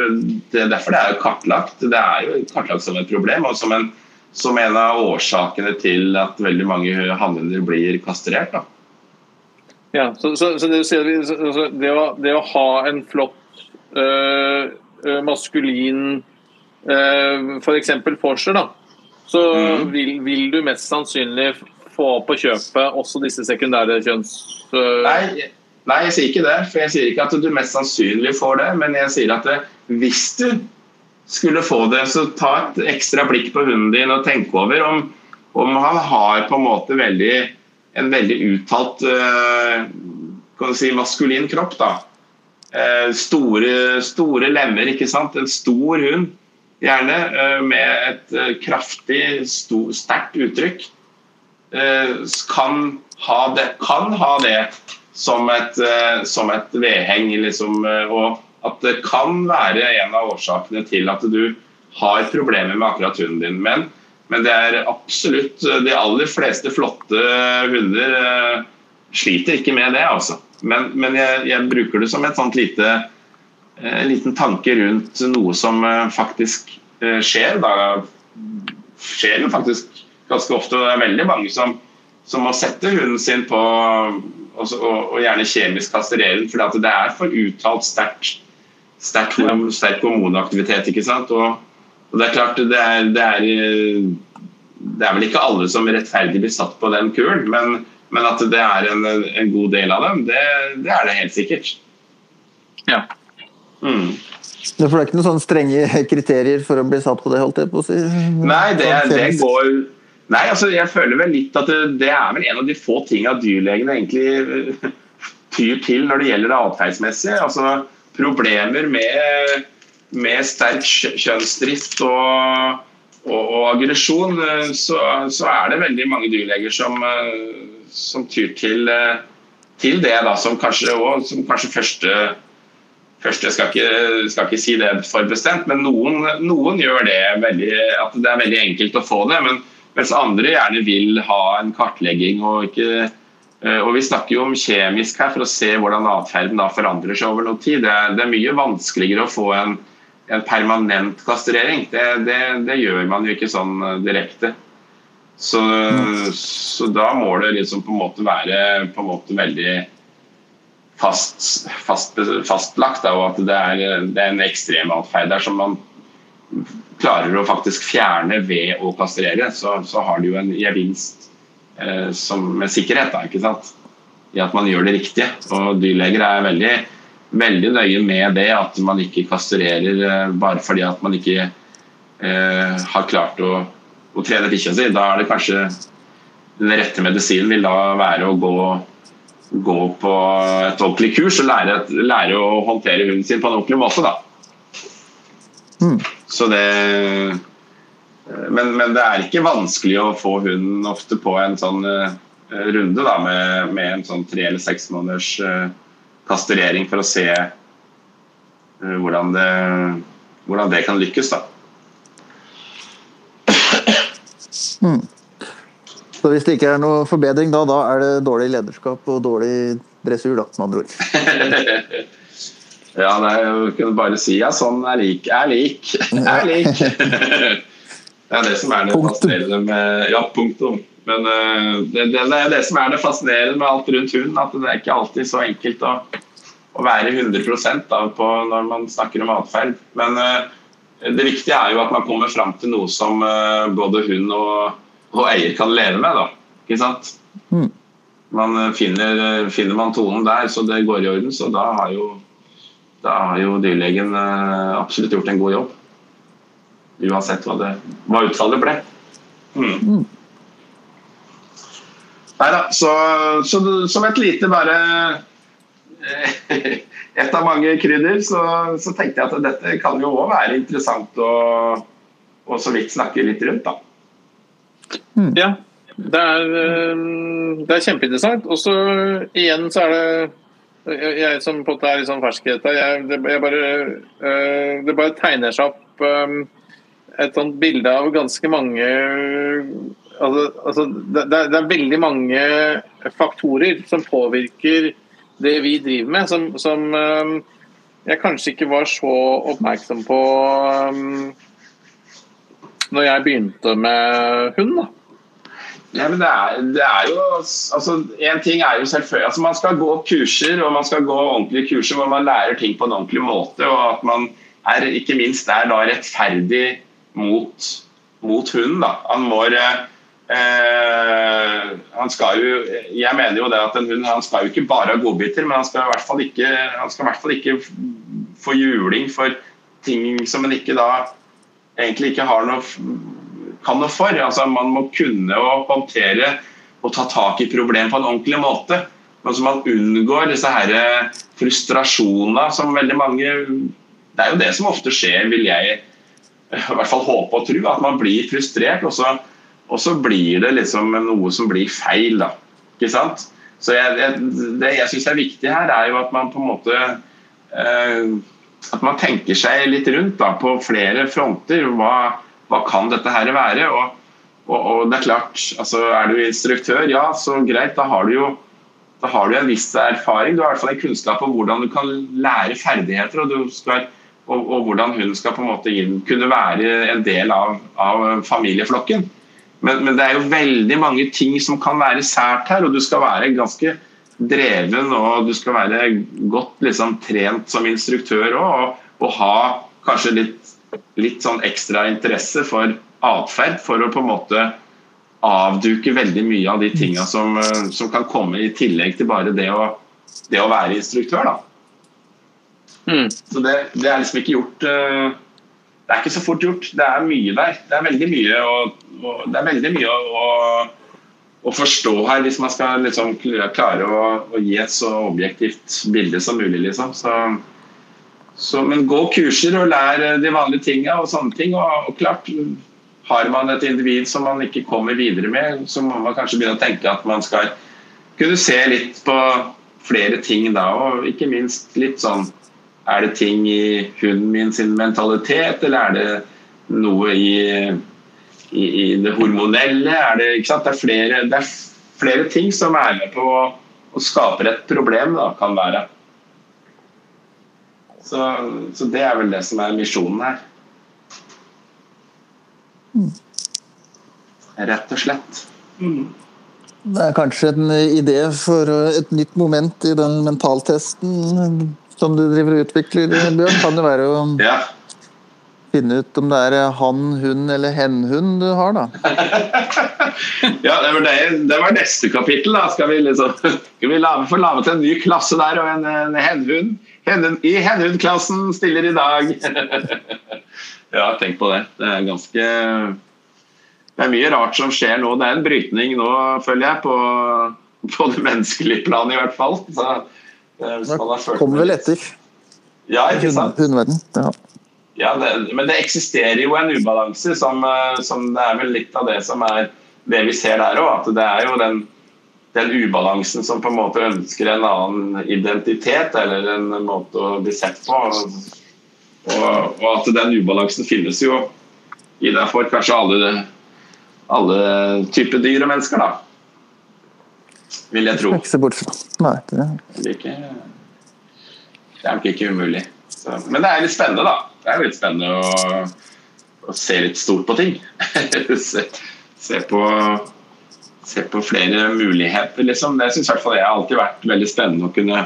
det, er derfor, det er kartlagt. Det er jo kartlagt som et problem. og som en, som en av årsakene til at veldig mange hannhunder blir kastrert. da. Ja, så, så, så det, du sier, så det, å, det å ha en flott øh, øh, maskulin øh, f.eks. Porsche, da, så mm. vil, vil du mest sannsynlig få på kjøpet også disse sekundære kjønns... øh, Nei, nei, jeg sier ikke det. For jeg sier ikke at du mest sannsynlig får det, men jeg sier at det, hvis du skulle få det, så ta et ekstra blikk på hunden din og tenk over om, om han har på en måte veldig, en veldig uttalt øh, kan du si, maskulin kropp. da. Eh, store, store lemmer, ikke sant. En stor hund, gjerne, eh, med et eh, kraftig, sterkt uttrykk. Eh, kan ha det, kan ha det som et, eh, som et vedheng. Liksom, eh, og at det kan være en av årsakene til at du har problemer med akkurat hunden din. Men, men det er absolutt De aller fleste flotte hunder sliter ikke med det, altså. Men, men jeg, jeg bruker det som et sånt lite en liten tanke rundt noe som faktisk skjer. Da skjer jo faktisk ganske ofte. og Det er veldig mange som, som må sette hunden sin på og, og, og gjerne kjemisk kastrere den, fordi at det er for uttalt sterkt sterk, sterk hormonaktivitet. ikke sant? Og, og det er klart, det er, det er det er vel ikke alle som rettferdig blir satt på den kuren, men, men at det er en, en god del av dem, det, det er det helt sikkert. Ja. Mm. Det er ikke noen sånne strenge kriterier for å bli satt på det, holdt jeg på å si? Nei, det, Sånn det går Nei, altså jeg føler vel litt at det, det er vel en av de få tingene dyrlegene egentlig eh, tyr til når det gjelder det atferdsmessige. Altså problemer med, med sterk kjønnsdrift og, og, og aggresjon, eh, så, så er det veldig mange dyrleger som, eh, som tyr til, til det, da, som kanskje, og, som kanskje første Først, skal ikke, skal ikke si det for bestemt, men noen, noen gjør det veldig, at det er veldig enkelt å få det. Men, mens andre gjerne vil ha en kartlegging. Og, ikke, eh, og vi snakker jo om kjemisk her for å se hvordan atferden forandrer seg over noe tid. Det det er mye vanskeligere å få en, en permanent kastrering. Det, det, det gjør man jo ikke sånn eh, direkte. Så, så da må det liksom på en måte være på en måte veldig fast, fast, fastlagt, da, og at det er, det er en ekstrem atferd der som man klarer å faktisk fjerne ved å kastrere, så, så har du jo en gevinst eh, med sikkerhet, da, ikke sant? i at man gjør det riktige. Og dyrleger er veldig, veldig nøye med det, at man ikke kastrerer eh, bare fordi at man ikke eh, har klart å, å trene bikkja si. Da er det kanskje den rette medisinen vil da være å gå gå på et ordentlig kurs og lære, lære å håndtere hunden sin på en ordentlig måte. Da. Mm. Så det men, men det er ikke vanskelig å få hunden ofte på en sånn uh, runde da, med, med en sånn tre eller seks måneders uh, kastrering for å se uh, hvordan, det, hvordan det kan lykkes. da. Så hvis det ikke er noe forbedring da, da er det dårlig lederskap og dårlig dressur, da, med andre ord. Ja, nei, jeg kunne bare si ja, sånn er lik. Er lik. Er lik. Det er det som er det fascinerende med Ja, punktum. Men eh, det, det, det er det som er det fascinerende med alt rundt hund, at det er ikke alltid så enkelt å, å være 100 da, på når man snakker om atferd. Men eh, det viktige er jo at man kommer fram til noe som eh, både hund og, og eier kan leve med. da, ikke sant? Mm. Man finner, finner man tonen der, så det går i orden, så da har jo da har jo dyrlegen eh, absolutt gjort en god jobb. Uansett hva, det, hva utfallet ble. Mm. Nei da, så, så som et lite bare eh, Et av mange krydder, så, så tenkte jeg at dette kan jo òg være interessant å, å så vidt snakke litt rundt, da. Ja, det er, eh, det er kjempeinteressant. Og så igjen så er det jeg, jeg som på en måte er litt sånn fersk i dette, jeg, det, jeg bare, eh, det bare tegner seg opp eh, et sånt bilde av ganske mange altså, altså, det, det er- veldig mange faktorer som påvirker det vi driver med, som, som eh, jeg kanskje ikke var så oppmerksom på um, når jeg begynte med hund. da. Ja, men det er, det er jo altså, En ting er jo selvfølgelig altså Man skal gå kurser, og man skal gå ordentlige kurser hvor man lærer ting på en ordentlig måte. Og at man er ikke minst er da rettferdig mot, mot hunden. da. Han må eh, han skal jo, Jeg mener jo det at en hund han skal jo ikke bare ha godbiter, men han skal i hvert fall ikke, han skal i hvert fall ikke få juling for ting som en ikke da egentlig ikke har noe kan noe for. Altså, man må kunne å håndtere og ta tak i problem på en ordentlig måte. Men så man unngår disse her frustrasjonene som veldig mange Det er jo det som ofte skjer, vil jeg i hvert fall håpe og tro. At man blir frustrert, og så, og så blir det liksom noe som blir feil. da, ikke sant? Så jeg, jeg, Det jeg syns er viktig her, er jo at man på en måte eh, At man tenker seg litt rundt da, på flere fronter. Hva, hva kan dette her være? Og, og, og det Er klart, altså, er du instruktør, ja, så greit. Da har du jo da har du en viss erfaring. Du har i hvert fall en kunnskap om hvordan du kan lære ferdigheter. Og, skal, og, og hvordan hun skal på en måte inn, kunne være en del av, av familieflokken. Men, men, det er jo veldig mange ting som kan være sært her, og du skal være ganske dreven og du skal være godt liksom, trent som instruktør òg, og, og, ha kanskje litt litt sånn ekstra interesse for atferd, for å på en måte avduke veldig mye av de tinga som, eh, som, kan komme i tillegg til bare det å, det å være instruktør. da. Mm. Så det, det, er liksom ikke gjort uh, Det er ikke så fort gjort. Det er mye der. Det er veldig mye, å, er veldig mye å, å, forstå her, hvis man skal liksom klare å, gi et så objektivt bilde som mulig. liksom. Så så, men gå kurser og lær de vanlige tinga og sånne ting. Og, og, klart, har man et individ som man ikke kommer videre med, så må man kanskje begynne å tenke at man skal kunne se litt på flere ting da, og ikke minst litt sånn Er det ting i hunden min sin mentalitet, eller er det noe i, i, i det hormonelle? Er det, ikke sant? Det, er flere, det er flere ting som er med på å skape et problem, da, kan være. Så, så, det er vel det som er misjonen her. Rett og slett. Mm. Det er kanskje en idé for et nytt moment i den mentaltesten som du driver og utvikler, Bjørn. Kan det være å ja. finne ut om det er han, hun eller hen-hun du har, da? ja, det var, det, det var, neste kapittel. da. Skal vi, liksom, skal vi lave, få laget en ny klasse der og en, en I Hennund-klassen stiller i dag. ja, tenk på det. Det er ganske Det er mye rart som skjer nå. Det er en brytning nå, føler jeg, på, på det menneskelige planet i hvert fall. Så, det kommer vel etter. Ja, ikke sant? Hundeverden. Ja. Ja, det, men det eksisterer jo en ubalanse, som, som, det er vel litt av det som er det vi ser der òg. At det er jo den den ubalansen som på en måte ønsker en annen identitet eller en måte å bli sett på. Og, og at den ubalansen finnes jo i derfor kanskje alle, alle typer dyr og mennesker, da. Vil jeg tro. Ikke se bort fra. Nei. Det, er ikke, det er nok ikke umulig. Så, men det er litt spennende, da. Det er litt spennende å, å se litt stort på ting. se, se på se på flere muligheter, liksom. Det syns i hvert fall jeg har alltid vært veldig spennende å kunne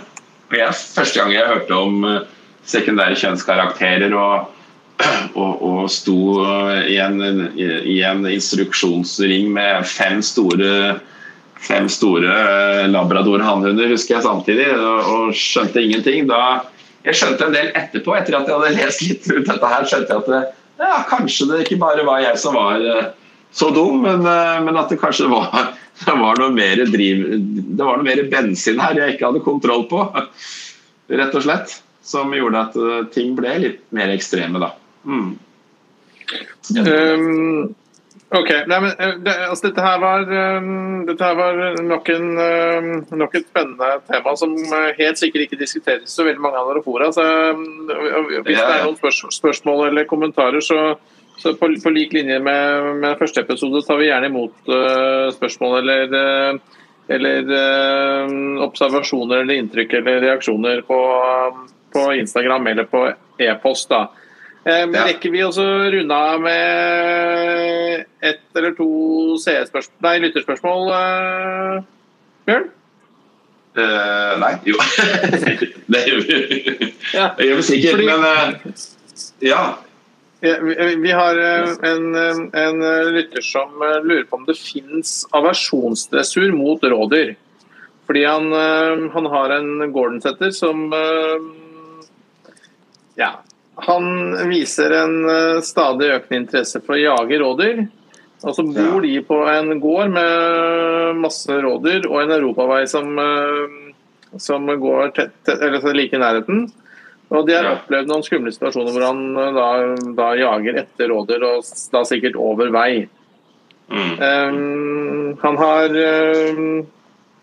og jeg, Første gang jeg hørte om eh, sekundære kjønnskarakterer og, og, og sto i en, i en, instruksjonsring med fem store fem store eh, labrador hannhunder, husker jeg samtidig, og, og skjønte ingenting. Da, jeg skjønte en del etterpå, etter at jeg hadde lest litt rundt dette her, skjønte jeg at det, ja, kanskje det ikke bare var jeg som var eh, så dum, men, eh, men, at det kanskje var, det var, noe mer driv, det var noe mer bensin her jeg ikke hadde kontroll på. Rett og slett. Som gjorde at eh, ting ble litt mer ekstreme, da. Mm. Um, ok. Nei, men, eh, det, altså, dette, her var, um, dette her var nok, en, um, nok, et spennende tema som helt sikkert ikke diskuteres så veldig mange andre fora. Så, hvis det er noen spørsmål eller kommentarer, så så på, på lik linje med, med, første episode tar vi gjerne imot uh, spørsmål eller, uh, eller uh, observasjoner eller inntrykk eller reaksjoner på, på Instagram eller på e-post. da. Um, ja. Rekker vi også runde av med eller to Nei, lytterspørsmål, uh, Bjørn? Uh, nei, jo. Det gjør vi sikkert, Fordi- men uh, ja. Ja, vi, har eh, en, eh, en eh, lytter som eh, lurer på om det fins aversjonsdressur mot rådyr. Fordi han, eh, han har en Gordon-setter som eh, Ja. Han viser en eh, stadig økende interesse for å jage rådyr. Og så bor de på en gård med masse rådyr og en europavei som, eh, som går tett, tett, eller like i nærheten. Og de har opplevd noen skumle situasjoner hvor han eh, da, da jager etter rådyr, og da sikkert over vei. Mm. Um, han har um,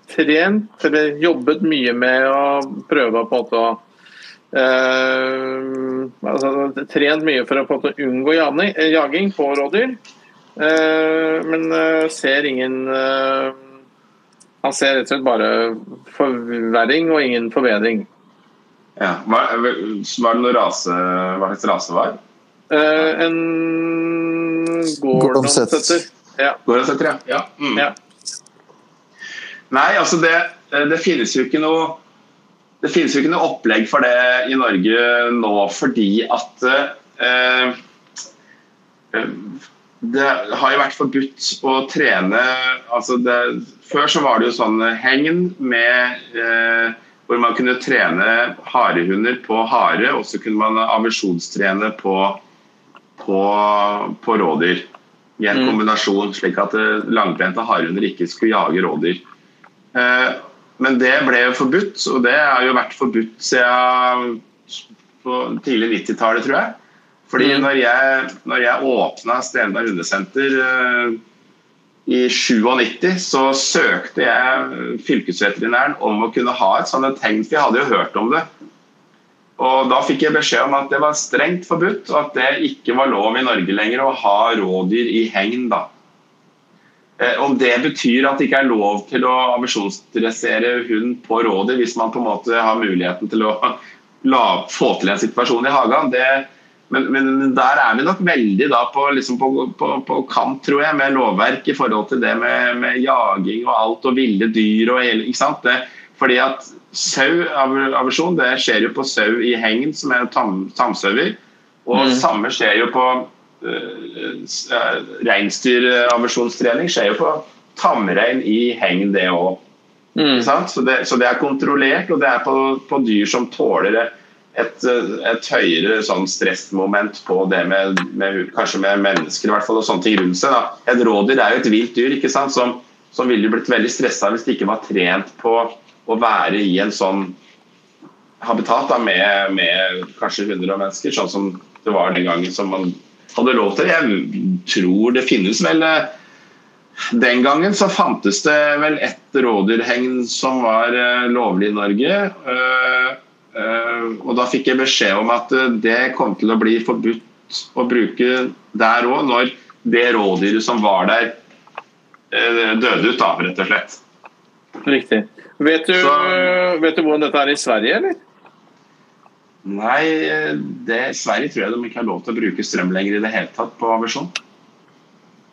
trent, eller jobbet mye med å prøve på en måte å Uh, altså, Trent mye for å på en måte unngå jaging, jaging på rådyr, Uh, men uh, ser ingen Han ser rett og slett bare forverring og ingen forbedring. Ja. hva var det noe rase Hva slags rase var? Eh, en Gordon-setter. Ja. Gordon-setter, ja. ja. Mm. ja. Nei, altså det, det finnes jo ikke noe det finnes jo ikke noe opplegg for det i Norge nå, fordi at eh, eh, det har jo vært forbudt å trene altså det, Før så var det jo sånn hegn med eh, hvor man kunne trene harehunder på hare, og så kunne man aversjonstrene på, på, på rådyr. I en Mm. kombinasjon, slik at eh, langbrente harehunder ikke skulle jage rådyr. Eh, Men det ble jo forbudt, og det har jo vært forbudt siden på tidlig 90-tallet, tror jeg. Fordi Mm. når jeg, når jeg åpna Stenberg hundesenter eh, i 97, så søkte jeg fylkesveterinæren om å kunne ha et sånt tegn, for jeg hadde jo hørt om det. Og Da fikk jeg beskjed om at det var strengt forbudt, og at det ikke var lov i Norge lenger å ha rådyr i hegn. da. Eh, Om det betyr at det ikke er lov til å aversjonsdressere hund på rådyr hvis man på en måte har muligheten til å la, få til en situasjon i hagen, det, men, men der er vi nok veldig på, liksom på, på, på kant, tror jeg, med lovverk i forhold til det med, med jaging og alt og ville dyr og hele ikke sant? Det, fordi at sauaversjon det skjer jo på sau i hegn, som er tam, tamsauer. Og Mm. samme skjer jo på uh, reinsdyraversjonstrening skjer jo på tamrein i hegn, det òg. Mm. Så, så det er kontrollert, og det er på, på dyr som tåler det. Et, et høyere sånn stressmoment på det med, med kanskje med mennesker i hvert fall, og sånne ting rundt seg. Da. Et rådyr er jo et vilt dyr ikke sant? som, som ville blitt veldig stressa hvis det ikke var trent på å være i en sånn habitat da, med, med kanskje hundre av mennesker, sånn som det var den gangen som man hadde lov til. Jeg tror det finnes vel eh, Den gangen så fantes det vel ett rådyrhegn som var eh, lovlig i Norge. Eh, og da fikk jeg beskjed om at eh, det kom til å bli forbudt å bruke der òg, når det rådyret som var der, eh, døde ut, da, rett og slett. Riktig. Vet du, Så- vet du hvordan dette er i Sverige, eller? Nei, det, Sverige tror jeg de ikke har lov til å bruke strøm lenger i det hele tatt på aversjon.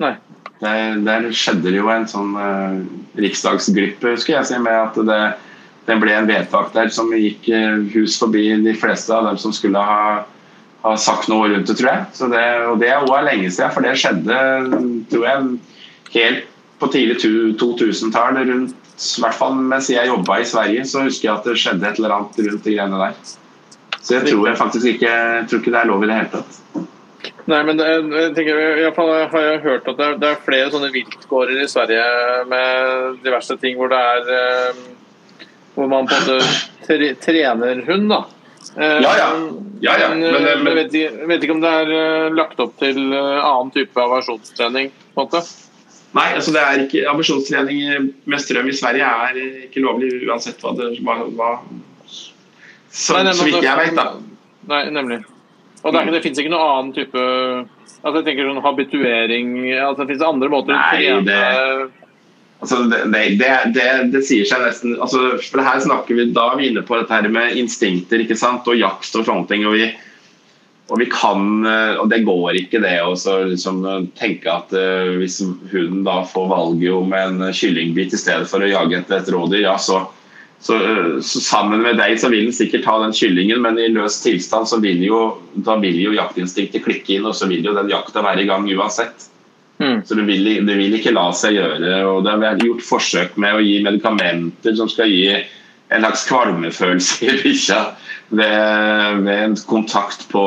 Nei. Der, der skjedde det jo en sånn uh, riksdagsglippe, husker jeg, med at det, det ble en vedtak der som gikk eh, hus forbi de fleste av dem som skulle ha, ha sagt noe rundt det, tror jeg. Det, og det er også lenge siden, for det skjedde, tror jeg, helt på tidlig 2000-tall, rundt i hvert fall mens jeg jobba i Sverige, så husker jeg at det skjedde et eller annet rundt de greiene der. Så jeg tror jeg faktisk ikke, tror ikke det er lov i det hele tatt. Nei, men det, jeg tenker, i har jeg hørt at det er, det er flere sånne viltgårder i Sverige med diverse ting hvor det er eh, Hvor man på en måte tre, trener hund, da. Eh, Ja, ja. Ja, ja, Men, men- eh, men- jeg vet, ikke- vet ikke om det er eh, lagt opp til eh, annen type aversjonstrening. på en måte. Nei, altså det er ikke aversjonstrening med strøm i Sverige er ikke lovlig uansett hva det hva, hva så, Nei, nemlig, så vidt jeg vet, da. Nei, nemlig. Og det, er, det finnes ikke noen annen type altså jeg tenker sånn habituering altså Det finnes andre måter Nei, å trene det- Altså, det, det, det, det, sier seg nesten altså, For her snakker vi da er vi inne på dette her med instinkter ikke sant? og jakt og sånne ting. Og, vi, og vi kan, eh, og det går ikke det å liksom, tenke at uh, hvis hunden da får valget om en kyllingbit i stedet for å jage etter et rådyr, ja, så, så, så, sammen med deg så vil den sikkert ta den kyllingen, men i løs tilstand så vil jo, da vil jo jaktinstinktet klikke inn, og så vil jo den jakta være i gang uansett. Mm. Så det vil, det vil, ikke la seg gjøre. og Det er gjort forsøk med å gi medikamenter som skal gi en slags kvalmefølelse i bikkja ved, ved, en kontakt på,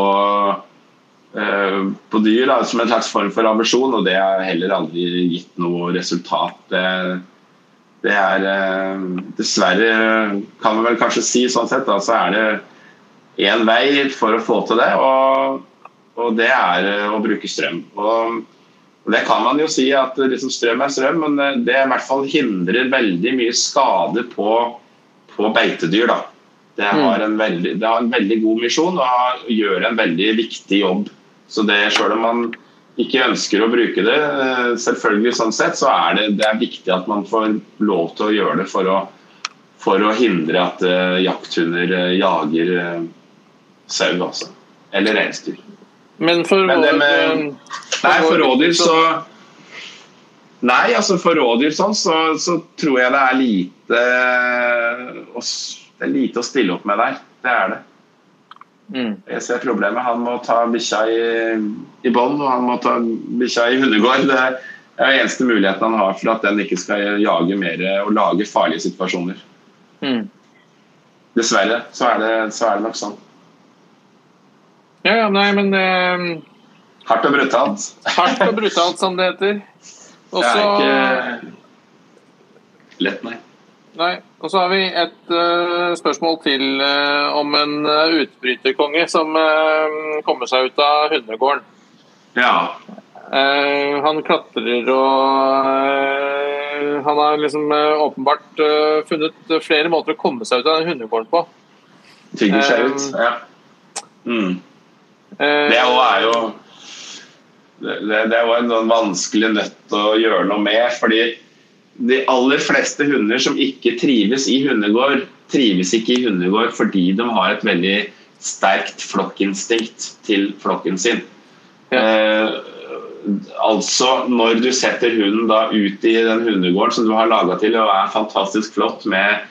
uh, på dyr da, som en slags form for aversjon, og det har heller aldri gitt noe resultat. Det, det er uh, Dessverre, kan vi vel kanskje si sånn sett, da, så er det én vei for å få til det, og, og det er uh, å bruke strøm. Og Det kan man jo si at liksom, strøm er strøm, men det i hvert fall hindrer veldig mye skade på på beitedyr. Da. Det har, mm. en veldig, det har en veldig god misjon og gjør en veldig viktig jobb. Så det Selv om man ikke ønsker å bruke det, eh, selvfølgelig sånn sett, så er det, det er viktig at man får lov til å gjøre det for å, for å hindre at uh, jakthunder jager uh, sau, altså. Eller reinsdyr. Men for, Men med, Nei, for rådyr så Nei, altså for rådyr sånn, så, så, tror jeg det er lite å, Det er lite å stille opp med der. Det er det. Mm. Jeg ser problemet. Han må ta bikkja i, i bånd, og han må ta bikkja i hundegård. Det er den eneste muligheten han har for at den ikke skal jage mer og lage farlige situasjoner. Mm. Dessverre så er, det, så er, det, nok sånn. Ja, ja, nei, men uh... Hardt og brutalt. Hardt og brutalt, som det heter. Også, det er ikke lett, nei. Nei. Og så har vi et uh, spørsmål til uh, om en uh, utbryterkonge som kommer seg ut av hundegården. Ja. han klatrer og Han har liksom åpenbart funnet flere måter å komme seg ut av den hundegården på. Tygger seg ut, ja. Mm. det er jo det, det jo en sånn vanskelig nøtt å gjøre noe med. fordi de aller fleste hunder som ikke trives i hundegård, trives ikke i hundegård fordi de har et veldig sterkt flokkinstinkt til flokken sin. Ja. Eh, altså Når du setter hunden da ut i den hundegården som du har laga til og er fantastisk flott med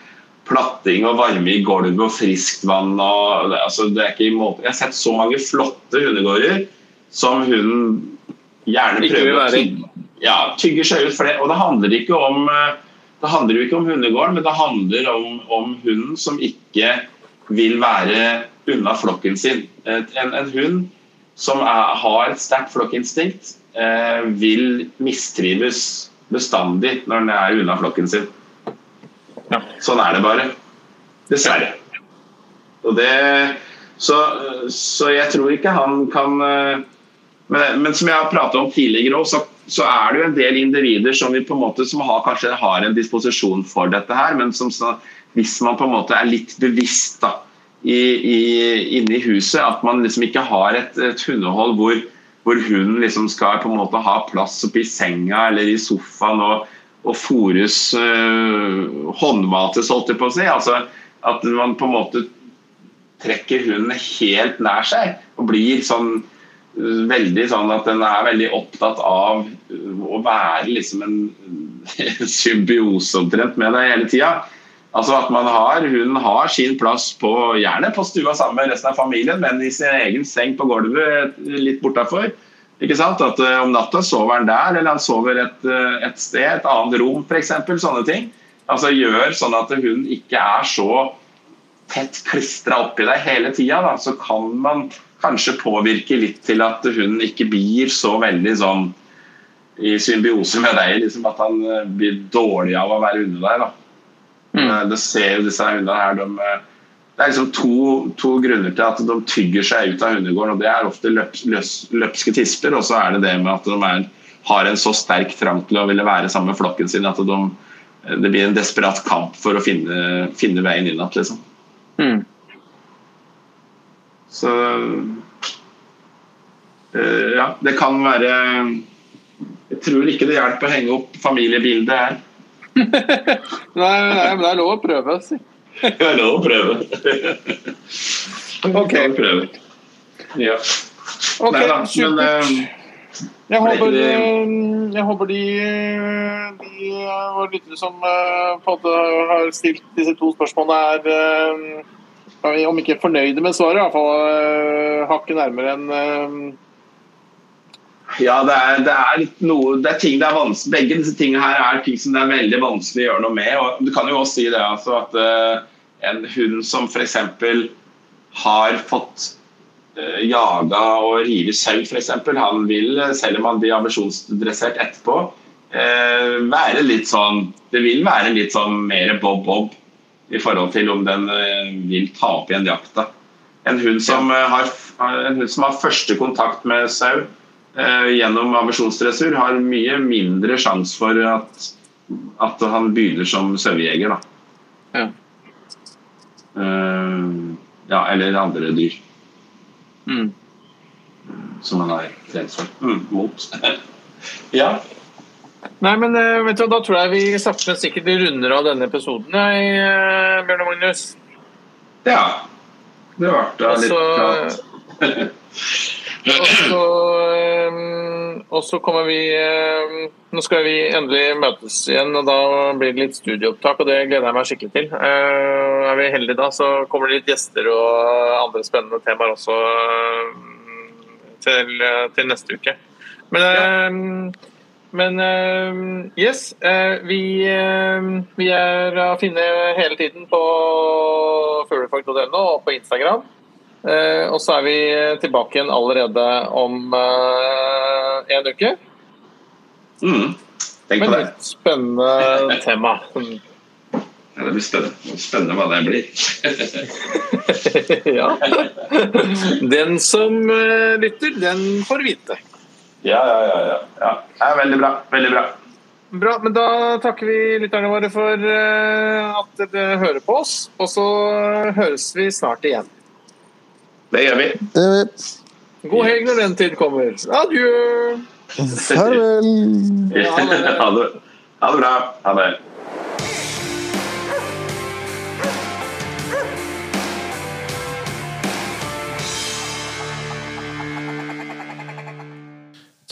platting og varme i gulvet og friskt vann og, altså, det er ikke i måte. Jeg har sett så mange flotte hundegårder som hunden gjerne prøver å tygge, ja, tygge seg ut. For det. Og det handler ikke om eh, det handler jo ikke om hundegården, men det handler om, om hunden som ikke vil være unna flokken sin. En, en hund som er, har et sterkt flokkinstinkt, eh, vil mistrives bestandig når den er unna flokken sin. Ja. Sånn er det bare. Dessverre. Det, så, så jeg tror ikke han kan eh, men, men, som jeg har pratet om tidligere også, så, så, er det jo en del individer som, vi på en måte, som har, kanskje har en disposisjon for dette her, men som så, hvis man på en måte er litt bevisst da, i, i, inne i huset, at man liksom ikke har et, et hundehold hvor, hvor hunden liksom skal på en måte ha plass oppi senga eller i sofaen og, og fôres øh, håndmates, holdt jeg på å si. Altså, at man på en måte trekker hunden helt nær seg og blir sånn veldig sånn at den er veldig opptatt av å være liksom en symbiose omtrent med deg hele tida. Altså at man har, Hun har sin plass på gjerne på stua sammen med resten av familien, men i sin egen seng på gulvet litt bortafor. Ikke sant? At uh, Om natta sover han der, eller han sover et, uh, et sted, et annet rom f.eks. Sånne ting. Altså Gjør sånn at hun ikke er så tett klistra oppi deg hele tida. Så kan man kanskje påvirker litt til at hun ikke blir så veldig sånn i symbiose med deg. Liksom at han eh, blir dårlig av å være under deg. da. Mm. Eh, det ser jo disse hundene her, de, eh, Det er liksom to, to, grunner til at de tygger seg ut av hundegården. og Det er ofte løps, løs, løpske tisper, og så er det det med at de er, har en så sterk trang til å ville være sammen med flokken sin at de, det blir en desperat kamp for å finne, finne veien inn igjen. Liksom. Mm. Så uh, ja, det kan være Jeg tror ikke det hjelper å henge opp familiebildet her. nei, nei, men det er lov å prøve, si. det er lov å prøve. ok. Prøve. Ja. Ok, Neida, men supert. eh, Jeg håper, det- eh, jeg håper de, eh, de eh, våre lyttere som uh, på en måte har stilt disse to spørsmålene, er eh, om ikke fornøyde med svaret, i hvert fall eh, hakket nærmere enn eh, Ja, det er, det er noe det er ting det er vanskelig, Begge disse tingene her er ting som det er veldig vanskelig å gjøre noe med. og Du kan jo også si det altså at uh, en hund som f.eks. har fått uh, jaga og rive sau, f.eks., han vil, selv om han blir ambisjonsdressert etterpå, uh, være litt sånn Det vil være litt sånn mer bob-bob i forhold til om den eh, vil ta opp igjen jakta. En hund som, eh, har, en hund som har første kontakt med sau eh, gjennom aversjonsdressur, har mye mindre sjanse for at, at han begynner som sauejeger. Ja. Eh, ja, eller andre dyr mm. som han har trent for. Mm, mot. ja. Nei, men eh, vet du, da tror jeg vi sakte, men sikkert runder av denne episoden, jeg, eh, Bjørn og Magnus. ja. Det ble litt prat. Og så, eh, og så kommer vi Nå skal vi endelig møtes igjen, og da blir det litt studieopptak, og det gleder jeg meg skikkelig til. Er vi heldige da, så kommer det litt gjester og andre spennende temaer også til, til neste uke. Men, eh, men uh, yes, uh, vi, uh, vi er å finne hele tiden på fuglefag.no og på Instagram. Eh, og så er vi tilbake igjen allerede om eh, en uke. Mm. Tenk på det. et spennende tema. Ja, det blir spennende. Spennende hva det blir. ja. Den som lytter, den får vite. Ja, ja, ja. ja. ja. veldig bra. Veldig bra. Bra, men da takker vi lytterne våre for eh, at dere hører på oss. Og så høres vi snart igjen. Det gjør vi. Det gjør vi. God helg når den tid kommer. Adjø! Farvel. Ja, ha det. ha, det. ha det bra. Ha det.